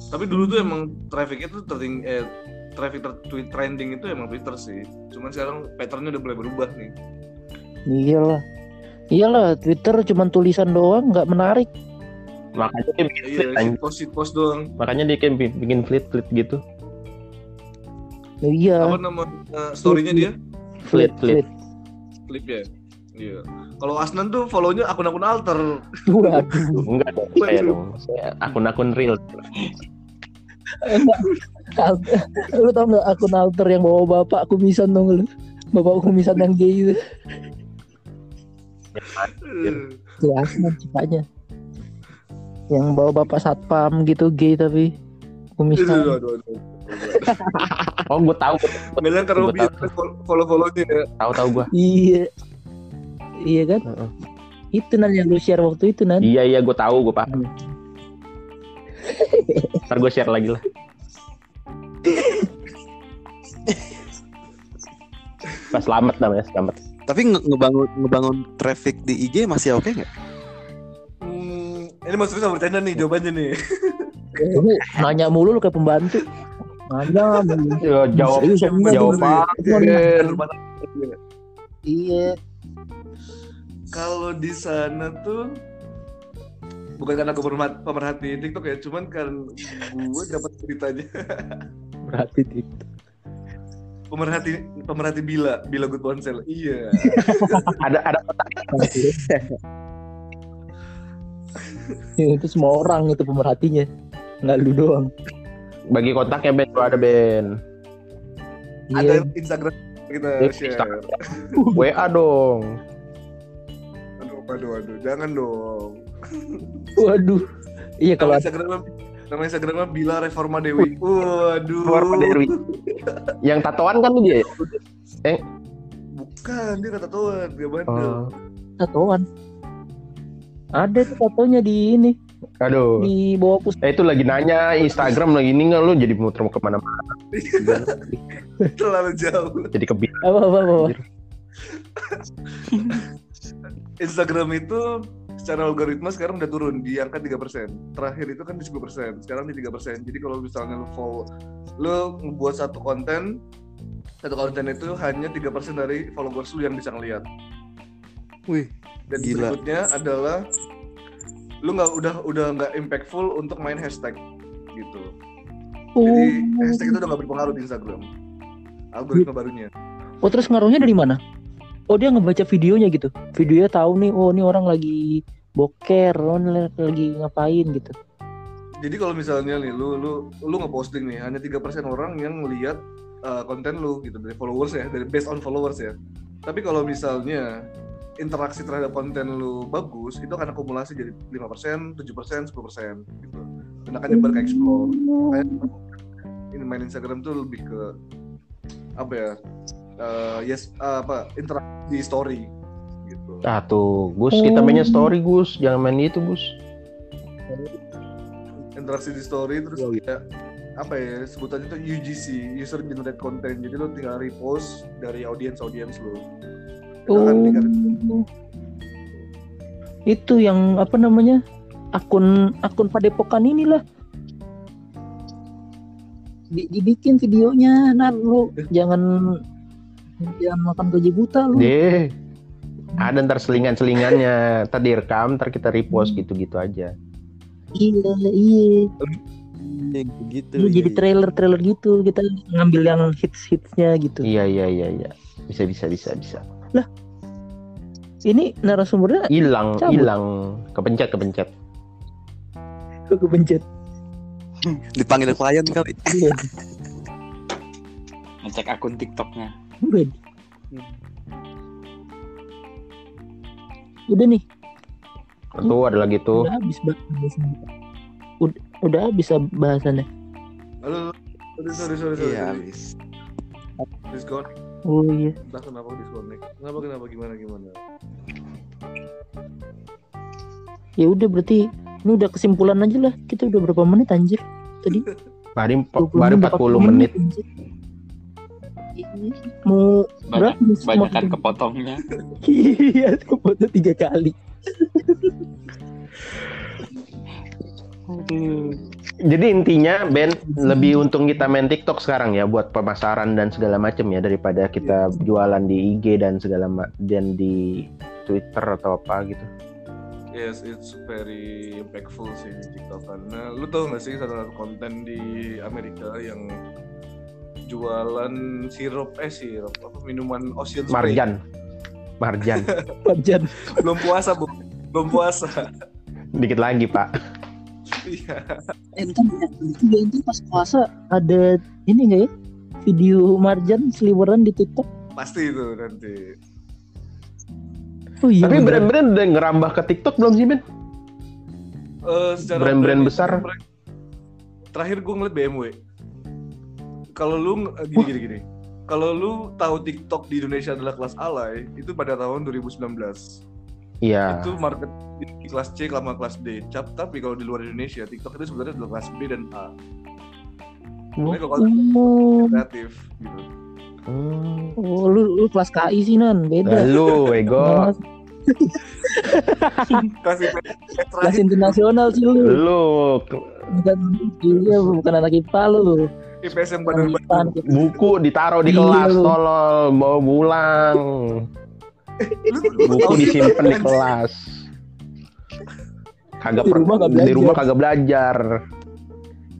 Tapi dulu tuh emang trafficnya tuh terting eh traffic ter tweet trending itu emang Twitter sih. Cuman sekarang patternnya udah mulai berubah nih. Iyalah Iyalah Twitter cuma tulisan doang nggak menarik Makanya dia bikin Iya, fleet, post post doang. Makanya dia kan bi- bikin fleet-fleet gitu. Oh, Iya Apa nama uh, story-nya dia? Fleet, fleet. Clip ya. Iya. Kalau Asnan tuh follow-nya akun-akun alter. Waduh Enggak dong, saya dong. Saya akun-akun real. Lu tau nggak akun alter yang bawa bapak kumisan dong lu? Bapak kumisan yang gay itu. Kelihatan cepatnya. Yang bawa bapak satpam gitu gay tapi kumisan. Aduh, aduh, aduh. Oh, gue tahu, Bilang ke Robi Gua follow-follownya ya. tahu tahu gue. Iya. Iya kan? Heeh. Itu nan yang lu share waktu itu nan. Iya iya, gue tahu, gue paham. Ntar gue share lagi lah. Pas selamat namanya, selamat. Tapi nge- ngebangun ngebangun traffic di IG masih oke nggak? Hmm, ini maksudnya sama bercanda nih jawabannya nih. Lu nanya mulu lu kayak pembantu. Mulu. Ya, jawab, Serius, enggak, jawab bener. apa? Cuman- Ben? Iya. Kalau di sana tuh bukan karena gue pemerhati, TikTok ya, cuman kan gue dapat beritanya Berarti itu. pemerhati pemerhati Bila, Bila Good Ponsel. Iya. Ada ada Ya, itu semua orang itu pemerhatinya. Nggak lu doang. Bagi kontaknya Ben, lu ada Ben. Ada Iya. Instagram kita Iya, share. Instagram. WA dong. Aduh, aduh, aduh, jangan dong. Waduh. Iya kalau Nama Instagramnya nama Instagramnya Bila Reforma Dewi. Waduh. Reforma Dewi. Yang tatoan kan tuh dia. Bukan, dia kata tuan, dia bandel. Oh. tatoan. Ada tuh tatonya di ini Aduh. di bawah pus. Eh itu lagi nanya Instagram lagi ini nggak lu jadi muter ke mana-mana Terlalu jauh. jadi kebit. Apa apa apa. apa. Instagram itu secara algoritma sekarang udah turun di angka 3%. Terakhir itu kan di 10%, sekarang di 3%. Jadi kalau misalnya lu follow lu ngebuat satu konten satu konten itu hanya 3% dari followers lu yang bisa ngeliat. Wih, Dan Gila. berikutnya adalah lu nggak udah udah nggak impactful untuk main hashtag gitu. Jadi hashtag itu udah nggak berpengaruh di Instagram. Algoritma barunya. Oh terus ngaruhnya dari mana? Oh dia ngebaca videonya gitu. Videonya tahu nih, oh ini orang lagi boker, oh ini lagi ngapain gitu. Jadi kalau misalnya nih lu lu lu ngeposting nih hanya 3% orang yang ngelihat uh, konten lu gitu dari followers ya, dari based on followers ya. Tapi kalau misalnya interaksi terhadap konten lu bagus, itu akan akumulasi jadi 5%, 7%, 10% gitu. Dan akan nyebar ke explore. Makanya ini main Instagram tuh lebih ke apa ya? uh, yes uh, apa interaksi di story gitu. Ah tuh, Gus kita mainnya story Gus, jangan main itu Gus. interaksi di story terus kayak apa ya sebutannya tuh UGC user generated content jadi lo tinggal repost dari audiens audiens lo Oh. Itu yang apa namanya? Akun akun Padepokan inilah. Di- dibikin videonya, nah lu jangan jangan makan gaji buta lu. Deh. Ada ntar selingan-selingannya, ntar direkam, ntar kita repost gitu-gitu aja. Iya, iya. yang gitu. Lu iya, jadi iya. trailer-trailer gitu, kita ngambil yang hits-hitsnya gitu. Iya iya iya iya. Bisa bisa bisa bisa. Ini narasumbernya Hilang hilang, kepencet kepencet. kepencet. Dipanggil klien kali. Iya. ngecek akun TikToknya Udah. Udah nih, Tuh ada lagi tuh. udah habis bahasannya. Udah, udah habis bahasannya. halo sorry sorry sorry sorry Iya, habis. Oh iya. entah kenapa disconnect kenapa kenapa gimana gimana Ya udah berarti ini udah kesimpulan aja lah. Kita udah berapa menit anjir? Tadi Baru 20 baru 40 menit. anjir. Iya. Mau banyak berapa? banyak kan Mau- kepotongnya Iya, foto tiga kali. Jadi intinya Ben lebih untung kita main TikTok sekarang ya buat pemasaran dan segala macam ya daripada kita jualan di IG dan segala dan di Twitter atau apa gitu. yes it's very impactful sih di TikTok karena lu tau gak sih salah satu konten di Amerika yang jualan sirup eh sirup apa minuman ocean spray Marjan. Marjan. Pajan. belum puasa bu belum puasa Dikit lagi, Pak. Iya. Eh, entar ya, itu entar pas puasa ada ini nggak ya? Video Marjan seliweran di TikTok. Pasti itu nanti. Oh iya. Tapi beneran. brand-brand udah ngerambah ke TikTok belum sih, Ben? Eh, secara Brand-brand brand besar. itu, Terakhir gue ngeliat BMW. Kalau lu nge- eh, gini gini gini. Kalau lu tahu TikTok di Indonesia adalah kelas alay, itu pada tahun 2019. Iya. Itu market di kelas C sama kelas D. Cap, tapi kalau di luar Indonesia, TikTok itu sebenarnya adalah kelas B dan A. Sebenarnya kalau Oh, kreatif gitu. Hmm. oh, lu, lu kelas KI sih nan, beda. Lalu, ego. Kelas internasional sih lu. Lu Bukan, iya, bukan anak IPA lu. IPS yang badan buku ditaruh di Iya, kelas, lu. tolol, bawa pulang. Buku disimpan di kelas. Kagak Di rumah di belajar. rumah kagak belajar.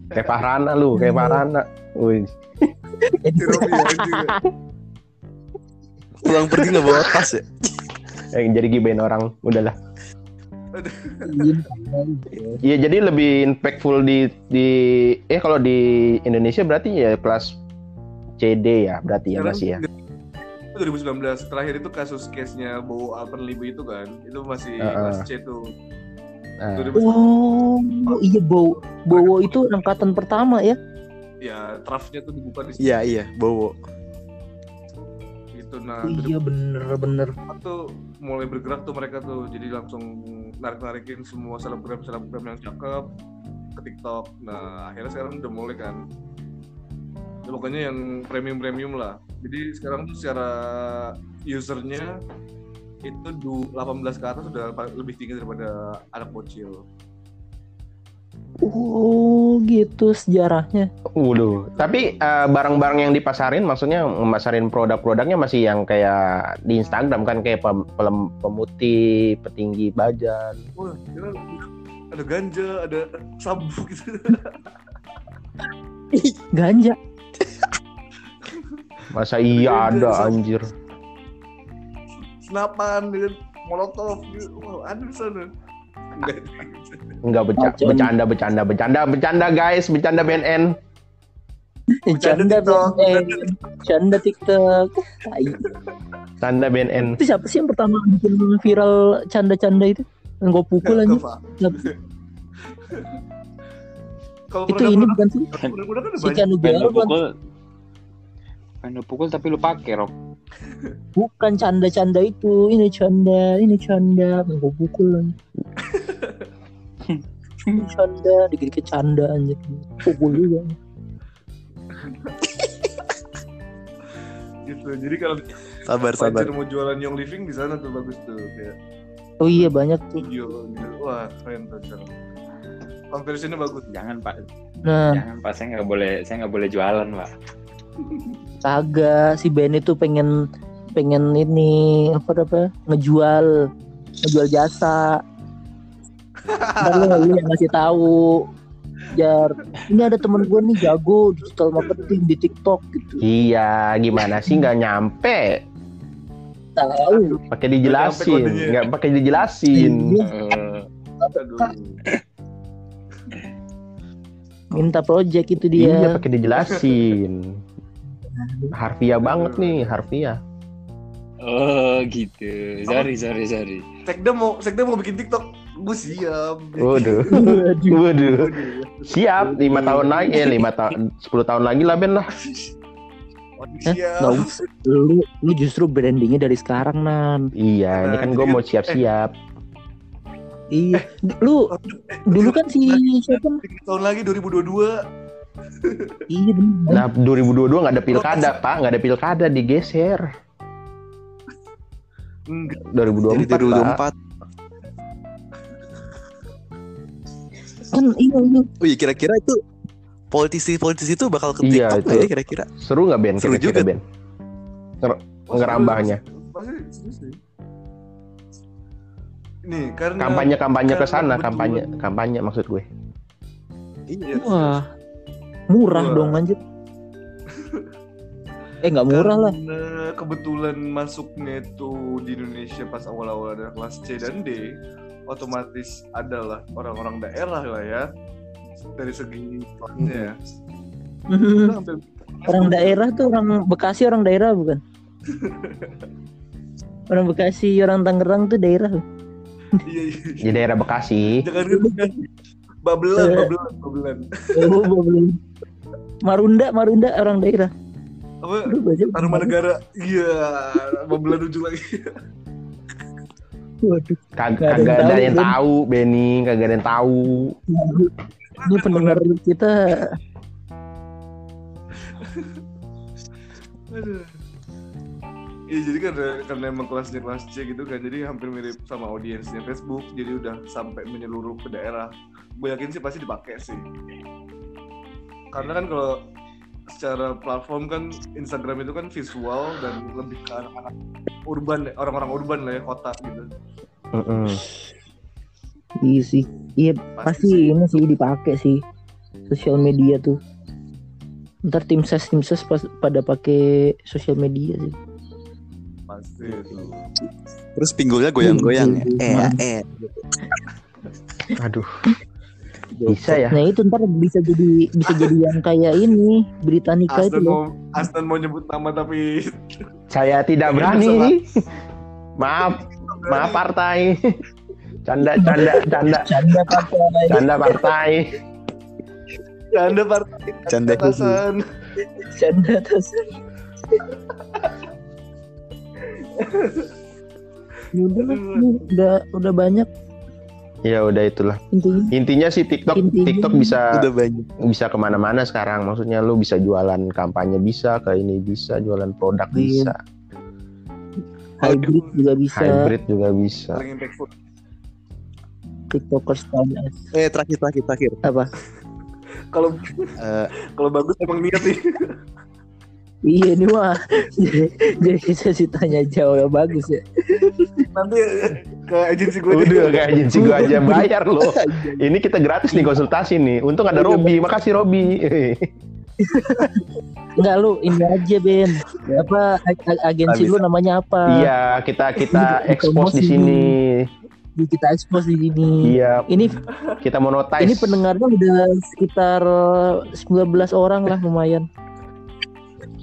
Kayak Fahrana lu, kayak Fahrana. Wih, Si Robi anjing. Pulang pergi nggak bawa tas ya? yang jadi gibain orang, udahlah. Iya, Iya, jadi lebih impactful di di eh kalau di Indonesia berarti ya kelas CD ya, berarti ya masih ya. Itu 2019 terakhir itu kasus case-nya Bowo Alpenlibe itu kan itu masih Heeh. kelas C tuh Nah, 2019 Oh, iya Bowo. Bowo itu angkatan pertama ya. ya draftnya tuh dibuka di situ Iya iya, bawa. gitu nah Oh, iya bener-bener. dari tuh mulai bergerak tuh mereka tuh jadi langsung narik narikin semua selebgram selebgram yang cakep ke TikTok nah akhirnya sekarang udah mulai kan ya, pokoknya yang premium premium lah jadi sekarang tuh secara usernya itu du 18 ke atas sudah lebih tinggi daripada anak bocil Oh, gitu sejarahnya. Waduh, tapi eh, barang-barang yang dipasarin, maksudnya memasarin produk-produknya masih yang kayak di Instagram kan kayak pem- pemutih, petinggi bajan. Wah, kira ada ganja, ada sabu gitu. Ganja. Masa iya ada anjir. Senapan dengan molotov gitu. Wah, ada di sana. Enggak. Beca- Bajan. bercanda, bercanda, bercanda, bercanda guys, bercanda BNN. Bercanda Canda TikTok, eh, canda TikTok. Tai. Tanda BNN. Itu siapa sih yang pertama bikin viral canda-canda itu? Yang gue pukul aja. Itu ini bukan sih? kan Si bukan, pukul Pengen lu pukul tapi lu pakai rok bukan canda-canda itu. Ini canda, ini canda. Yang gue pukul aja. Ini canda, dikit-dikit canda aja. Pukul juga. gitu. Jadi kalau Sabar sabar. Mau jualan Young Living di sana tuh bagus tuh kayak Oh iya banyak tuh. studio gitu. Wah, keren tuh sekarang. Conversionnya bagus. Jangan pak Nah, Jangan pak Saya nggak boleh Saya nggak boleh jualan pak kagak si Ben itu pengen pengen ini apa apa ngejual ngejual jasa. Ntar lu, yang ngasih tahu. Jar, ini ada temen gue nih jago digital marketing di TikTok gitu. Iya, gimana sih nggak nyampe? Tahu. Pakai dijelasin, nggak pakai dijelasin. Iya. Minta project itu dia. Iya, pakai dijelasin. Harfiah banget nih, harfiah. Oh gitu Sorry sorry sorry Sekda mau Sekda mau bikin TikTok. Gue siap. Waduh, Waduh. waduh. Siap, lima tahun lagi, eh lima tahun, sepuluh tahun lagi lah Ben lah. Hah? Nggak usah. Lu, lu justru brandingnya dari sekarang nan. Iya, ini Nah, kan jadi gue kan- mau siap-siap. Iya. Lu dulu kan si siapa? Tahun lagi 2022. Iya. Nah, 2022 nggak ada pilkada, Pak, nggak ada pilkada digeser. Enggak. 2024, Jadi Pak. 2024. Kan iya iya. Oh iya kira-kira itu politisi-politisi itu bakal ke Iya, TikTok itu. nggak ya kira-kira? Seru nggak Ben? Seru Kira-kira juga. Ben? Ngerambahnya. Seru sih. Nih, karena Kampanye-kampanye ke karena sana, kampanye, kampanye maksud gue. Iya. Wah. Murah Wah. dong anjir. Eh nggak murah lah. Kebetulan masuknya itu di Indonesia pas awal-awal ada kelas C dan D, otomatis adalah orang-orang daerah lah ya dari segi kelasnya ya. Hampir orang daerah tuh orang Bekasi orang daerah bukan? orang Bekasi orang Tangerang tuh daerah. iya iya. Di daerah Bekasi. Jangan. Babelan, Eh. babelan, babelan. Oh, belum. Marunda Marunda orang daerah. Apa? Taruman negara. Iya, babelan ujung lagi. Waduh, Kag- ada Kagak ada tahu, yang Ben. tahu, Benny. Kagak ada yang tahu. ini pendengar kita Aduh. Iya jadi karena karena emang kelasnya kelas C gitu kan jadi hampir mirip sama audiensnya Facebook jadi udah sampai menyeluruh ke daerah. Gue yakin sih pasti dipakai sih. Karena kan kalau secara platform kan Instagram itu kan visual dan lebih ke anak-anak urban orang-orang urban lah ya kota gitu. Mm-mm. Iya sih. Iya pasti ini sih dipakai sih sosial media tuh. Ntar tim ses tim ses pas, pada pakai sosial media sih. Pasti itu. Terus pinggulnya goyang-goyang ya. Eh, eh. Aduh. Bisa ya. Nah itu ntar bisa jadi bisa jadi yang kayak ini Britannica itu Aston loh. mau Aston mau nyebut nama tapi Saya tidak berani. Maaf, maaf partai. Canda, canda, canda, Canda pakai canda partai. Anda partai Canda atasan. canda atas. Ya udah lah, udah udah banyak Ya udah itulah. intinya. Intinya sih TikTok, Intinya. TikTok bisa Udah banyak. bisa ke mana-mana sekarang. Maksudnya lu bisa jualan kampanye bisa, ke ini bisa, jualan produk Iya. bisa, Hybrid juga bisa. hybrid juga bisa. TikTokers. Eh, terakhir, terakhir, terakhir. Apa? Kalau Eh, kalau bagus emang niat sih. Iya ini mah jadi kita sih tanya jauh yang bagus ya. Nanti ke agensi gue Udah kayak agensi gua aja bayar loh. Ini kita gratis nih konsultasi nih. Untung ada Robi, makasih Robi. Enggak lu ini aja Ben. Apa ag- ag- agensi lu namanya apa? Iya, kita kita expose di sini. Di- Kita expose di sini. Iya, Ini kita monetize. ini pendengarnya udah sekitar 19 orang lah lumayan.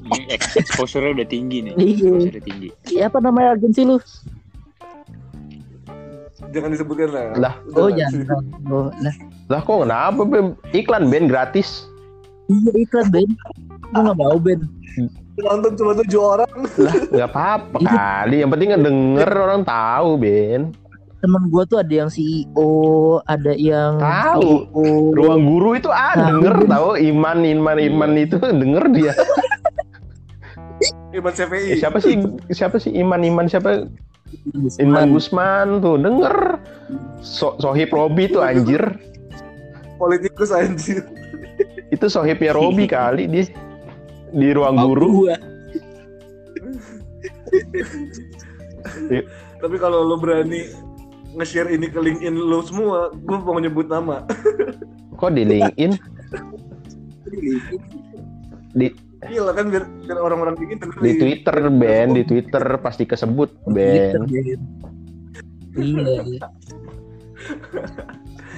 Ini ex- exposure-nya udah tinggi nih. Iya. Exposure tinggi. Siapa namanya agensi lu? Jangan disebutkan lah. Lah. Oh Jangan. jangan. Oh, nah. Lah kok kenapa Ben? Iklan Ben gratis. Iya iklan Ben. Lu nggak mau Ben? Nonton cuma tujuh orang. Lah, nggak apa-apa kali. Yang penting ngedenger orang tahu Ben. Temen gua tuh ada yang CEO, ada yang Tahu. CEO. Ruang guru itu ah denger tahu Iman Iman Iman itu denger dia. Iman CPI. Eh, siapa sih siapa sih Iman Iman siapa Iman Gusman tuh denger. So, Sohib Robi tuh anjir. Politikus anjir. Itu sohibnya Robi kali dia di ruang guru. gua. Tapi kalau lo berani nge-share ini ke LinkedIn lo semua, gue mau nyebut nama. Kok di LinkedIn? Di Iya lah kan biar, biar orang-orang dingin dengerin. di Twitter Ben, di Twitter pasti kesebut Ben. Iya. iya.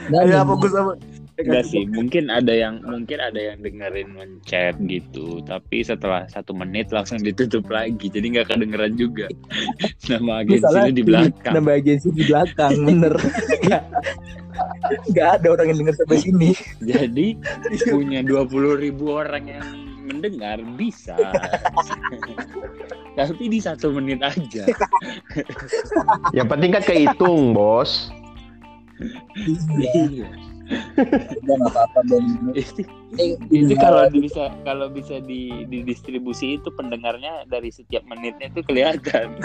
Ya Ben. apa Enggak sih, mungkin ada yang mungkin ada yang dengerin mencet gitu, tapi setelah satu menit langsung ditutup lagi, jadi nggak kedengeran juga. Nama agensi di belakang. Nama agensi di belakang, bener. Nggak- ada orang yang dengar sampai sini. Jadi punya 20 ribu orang yang mendengar bisa. tapi di satu menit aja. Yang penting kan kehitung, Bos. Iya. Apa-apa itu, kalau bisa kalau bisa di didistribusi itu pendengarnya dari setiap menitnya itu kelihatan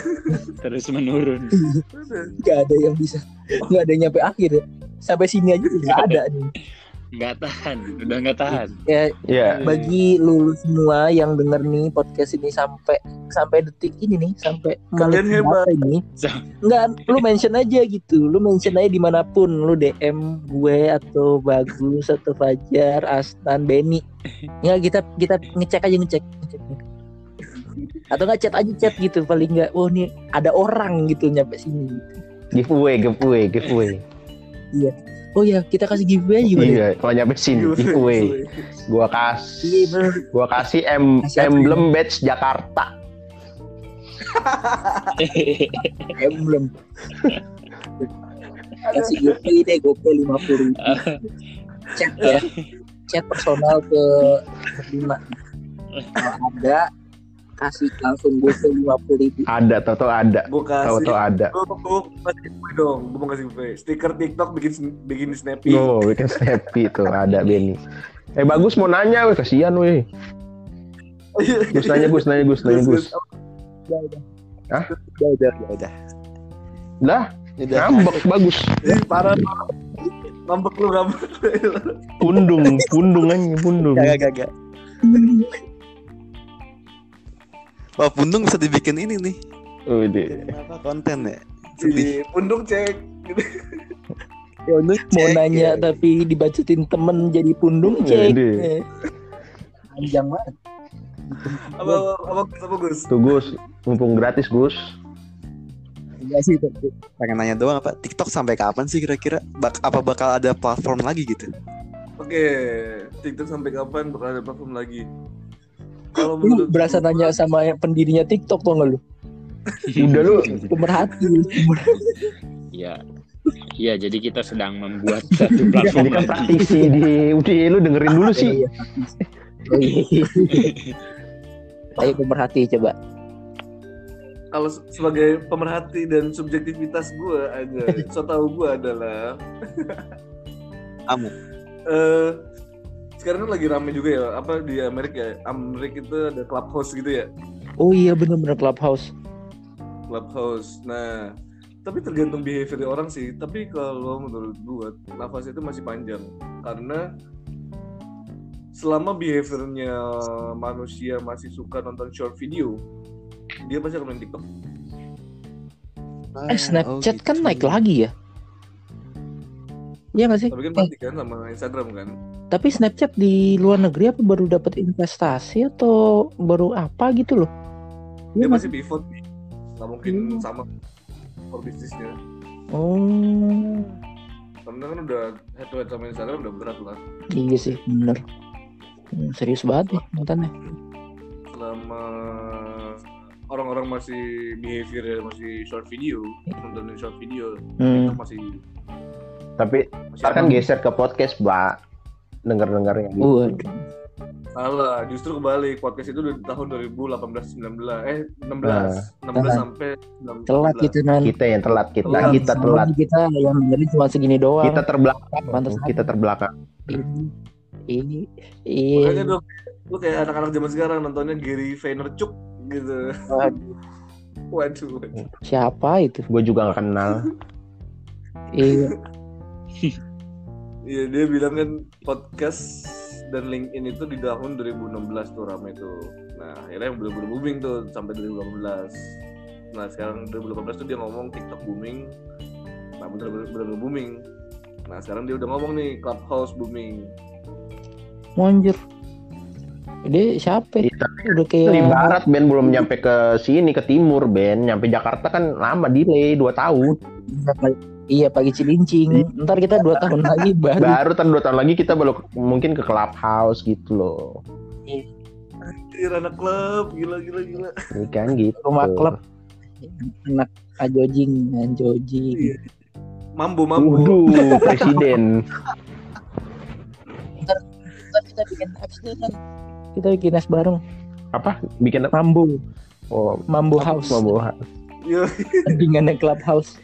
terus menurun. nggak ada yang bisa nggak ada yang nyampe akhir ya. sampai sini aja nggak ada nih Nggak tahan, udah nggak tahan. ya Ya, bagi lulu semua yang denger nih podcast ini sampai sampai detik ini nih sampai Kalian hebat. ini nggak lu mention aja gitu lu mention aja di mana pun lu DM gue atau bagus atau Fajar Astan Benny nggak kita kita ngecek aja ngecek, ngecek. atau nggak chat aja chat gitu paling nggak oh nih ada orang gitu nyampe sini giveaway, giveaway, giveaway. Oh ya, kita kasih giveaway juga deh. Iya, kalau nyampe sini giveaway. Gua Iya, kasih bener. gua kasih em, Kasih emblem badge Jakarta. Emblem. kasih GoPay deh, GoPay lima puluh. Chat ya, chat personal ke lima. Kalau ada, kasih langsung GoPay lima puluh ribu. Ada, tau ada. Gue kasih. Tahu-tahu ada. Gue mau kasih giveaway dong. Gue mau kasih giveaway. Stiker TikTok bikin bikin snappy. Oh, bikin snappy tuh ada Benny. Eh bagus mau nanya, weh kasihan weh. Gus nanya, Gus nanya, Gus nanya, Gus. Hah? Udah, udah, udah, udah. Lah, Udah. ngambek bagus. Parah. Ngambek lu ngambek. Pundung, pundung aja, pundung. Gak, gak, gak. Wah, pundung bisa dibikin ini nih. Udah. Bikin apa konten ya? Sedih. Di pundung cek. Pundung Mau cek, nanya ya. tapi dibacotin temen jadi pundung cek. Jadi. Eh. Panjang banget. Apa apa apa, apa Gus? Tuh Gus, mumpung gratis Gus. Enggak sih, tapi Pengen nanya doang apa TikTok sampai kapan sih kira-kira? Bak apa bakal ada platform lagi gitu? Oke, TikTok sampai kapan bakal ada platform lagi? Kalau lu berasa nanya sama yang pendirinya TikTok tuh nggak lu? Udah lu Pemerhati. Iya. Iya, jadi kita sedang membuat satu platform ini kan praktisi di udah lu dengerin dulu sih. Iya. Iya. Ayo pemerhati coba. kalau se- sebagai pemerhati dan subjektivitas gue aja, so tau gue adalah Kamu. eh sekarang kan lagi rame juga ya apa di Amerika ya? Amerika itu ada clubhouse gitu ya? Oh iya bener-bener clubhouse. clubhouse. Nah tapi tergantung behavior orang sih. Tapi kalau menurut gue clubhouse itu masih panjang. Karena selama behaviornya manusia masih suka nonton short video dia pasti akan main TikTok. Eh Snapchat kan naik lagi ya? Iya nggak sih? tapi kan pasti kan sama Instagram kan tapi Snapchat di luar negeri apa baru dapat investasi atau baru apa gitu loh? dia Iya masih pivot nih nggak mungkin Hmm. sama for bisnisnya Oh karena kan udah head to head sama Instagram udah berat lah iya sih bener. Hmm, serius banget nih nontonnya. selama orang-orang masih behavior ya masih short video nontonin short video Hmm. itu masih Tapi masih ntar kan geser ke podcast, Mbak. Gitu. Waduh. salah justru kebalik podcast itu dari tahun 2018 19 eh 16 16 Nah. sampai 19 Telat gitu nan. Kita yang telat kita, Telat. kita telat. Kita yang dengerin cuma segini doang. Kita terbelakang, Pantes kita terbelakang. Iya. makanya Iya. dong lu kayak anak-anak zaman sekarang nontonnya Gary Vaynerchuk gitu Waduh, waduh, waduh. Siapa itu? Gue juga gak kenal. Iya. Iya dia bilang kan podcast dan LinkedIn itu di tahun 2016 tuh rame tuh. Nah akhirnya yang bener-bener booming tuh sampai 2018. Nah sekarang 2018 tuh dia ngomong TikTok booming. Nah bener-bener bener-bener booming. Nah sekarang dia udah ngomong nih Clubhouse booming. Anjir. Dia siapa? ya? Kita Udah kayak dari barat Ben belum nyampe ke sini ke timur Ben, nyampe Jakarta kan lama delay 2 tahun. Iya pagi Cilincing. Ntar kita dua tahun lagi baru. Baru kan 2 tahun lagi kita baru mungkin ke clubhouse gitu loh. Anjir anak klub gila gila gila. Ini kan gitu. Rumah klub. Anak ajojing, anjojing. Mambo mambo. Waduh, presiden. Ntar kita bikin apps deh kan. Kita bikin apps bareng. Apa? Bikin apa? Mambo, Oh, Mambo House. mau bawa Yo, Tandingannya Clubhouse.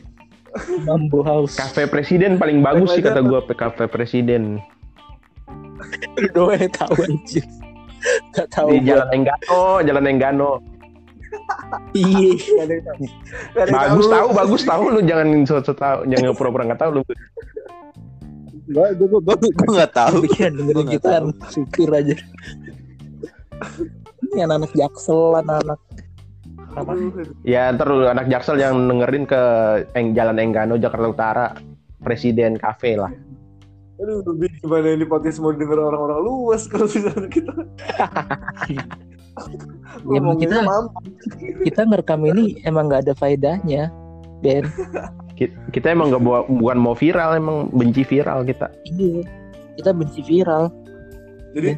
Mambo House. kafe presiden paling bagus sih kata gua kafe presiden Lu doang yang tahu aja. Gak tahu di. Jalan Enggano, Jalan Enggano. Iya. Bagus tahu, bagus tahu lu jangan so tahu, jangan pura-pura nggak tahu lu. Gue gue gue gue nggak tahu. Gua dengerin kita tahu. syukur aja. Ini anak-anak jaksel, anak-anak apa? Ya ntar lu anak Jaksel yang dengerin ke Eng, Jalan Enggano Jakarta Utara Presiden Cafe lah. Aduh, Bi, gimana ini podcast mau denger orang-orang luas kalau misalnya kita Ya, kita-. Kita ngerekam ini emang nggak ada faedahnya, Ben. Ki- Kita emang gak bawa- bukan mau viral, emang benci viral kita. Iya. Kita benci viral. Jadi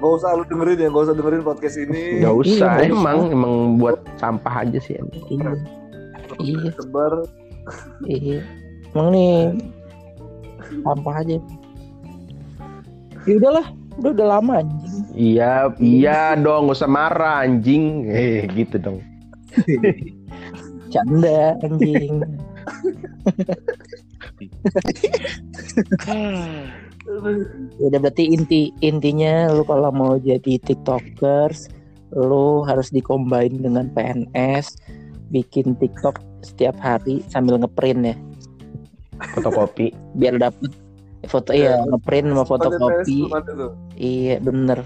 gak usah lu dengerin ya, gak usah dengerin podcast ini. Gak usah, nggak emang usah. emang buat sampah aja sih. Iya. Iya. Sebar. Iya. Emang nih sampah aja. Ya udahlah, udah udah lama anjing. Iya, iya dong, gak usah marah anjing. Eh, gitu dong. Canda anjing. Ya udah berarti inti intinya lu kalau mau jadi tiktokers lu harus dikombin dengan PNS bikin tiktok setiap hari sambil ngeprint ya. Fotokopi. biar dapet foto ya ngeprint sama fotokopi. Iya bener.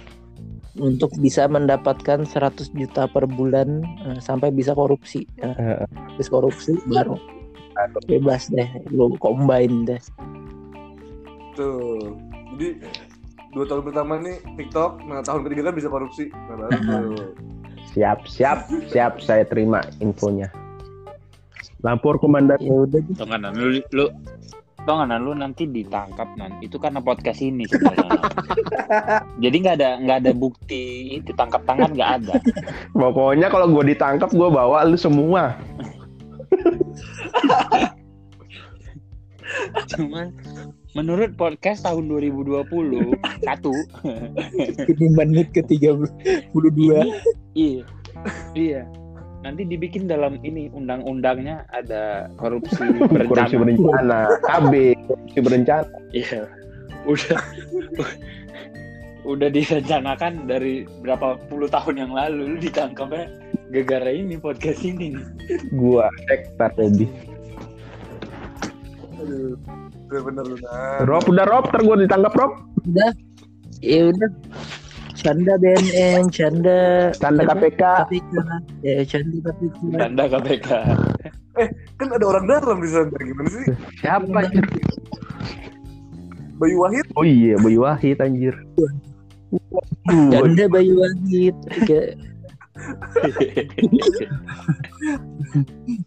Untuk bisa mendapatkan 100 juta per bulan eh, sampai bisa korupsi. Nah, Heeh. habis korupsi baru bebas deh lu combine deh Tuh. Jadi dua tahun pertama nih TikTok, nah tahun ketiga kan bisa korupsi. Nah, baru tuh. Siap, siap, siap. Saya terima infonya. Lapor komandan. ya udah deh. Tau nggak, Nan? lu lu tau nggak, Nan? lu nanti ditangkap nanti itu karena podcast ini sebenarnya jadi nggak ada nggak ada bukti itu tangkap tangan nggak ada Pokoknya kalau gue ditangkap, gue bawa lu semua. cuman menurut podcast tahun 2020 satu ini menit ke 32 iya iya nanti dibikin dalam ini undang-undangnya ada korupsi Korupsi berencana berencana. KB, korupsi berencana. iya udah udah direncanakan dari berapa puluh tahun yang lalu lu ditangkapnya gara-gara ini podcast ini nih. Gua hektar lebih. Aduh. Bener bener bener. Rob, udah Rob, ntar gue ditangkap Rob. udah ya udah canda BNN canda Tanda Apa? KPK. KPK ya canda KPK tanda KPK Kan ada orang dalam di sana gimana sih? Siapa anjir? Bayu Wahid. Oh iya, Bayu Wahid anjir. canda Bayu Wahid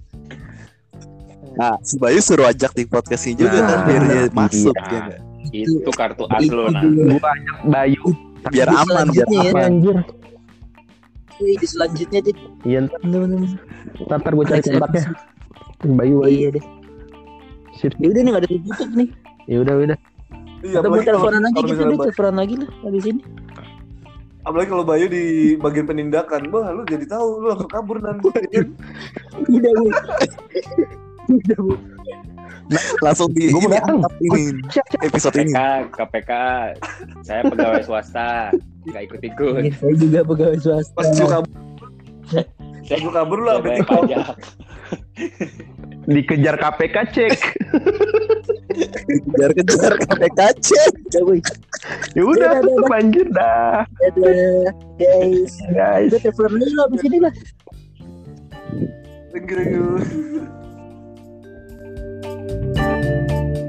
Nah, si Bayu suruh ajak di podcast ini juga Nah, kan biar dia masuk iya. ya itu kartu as lo nah Gua ajak Bayu. Biar Jadi aman, biar ya. aman. Anjir. Wih, di selanjutnya deh Iya, ntar, bener-bener ntar gue cari kontaknya. episode. Bayu Wahid. iya deh Sip. ya udah nih gak ada tutup nih Ya udah, udah. Iya, atau teleponan aja gitu misalnya deh teleponan lagi lah habis ini apalagi kalau Bayu di bagian penindakan, wah lu jadi tahu lu langsung kabur nanti. udah Udah Bu. Langsung di Gua mau ini datang. angkat ini siap. episode ini. KPK KPK saya pegawai swasta nggak ikut ikut Iya, saya juga pegawai swasta Pas kabur, saya lu kabur TikTok. pajak Dikejar KPK cek. Kejar-kejar KPK cek. Ya udah, Udah, udah, tutup anjir dah. Dadah, guys Guys. udah teleponan aja lah abis ini lah thank you. you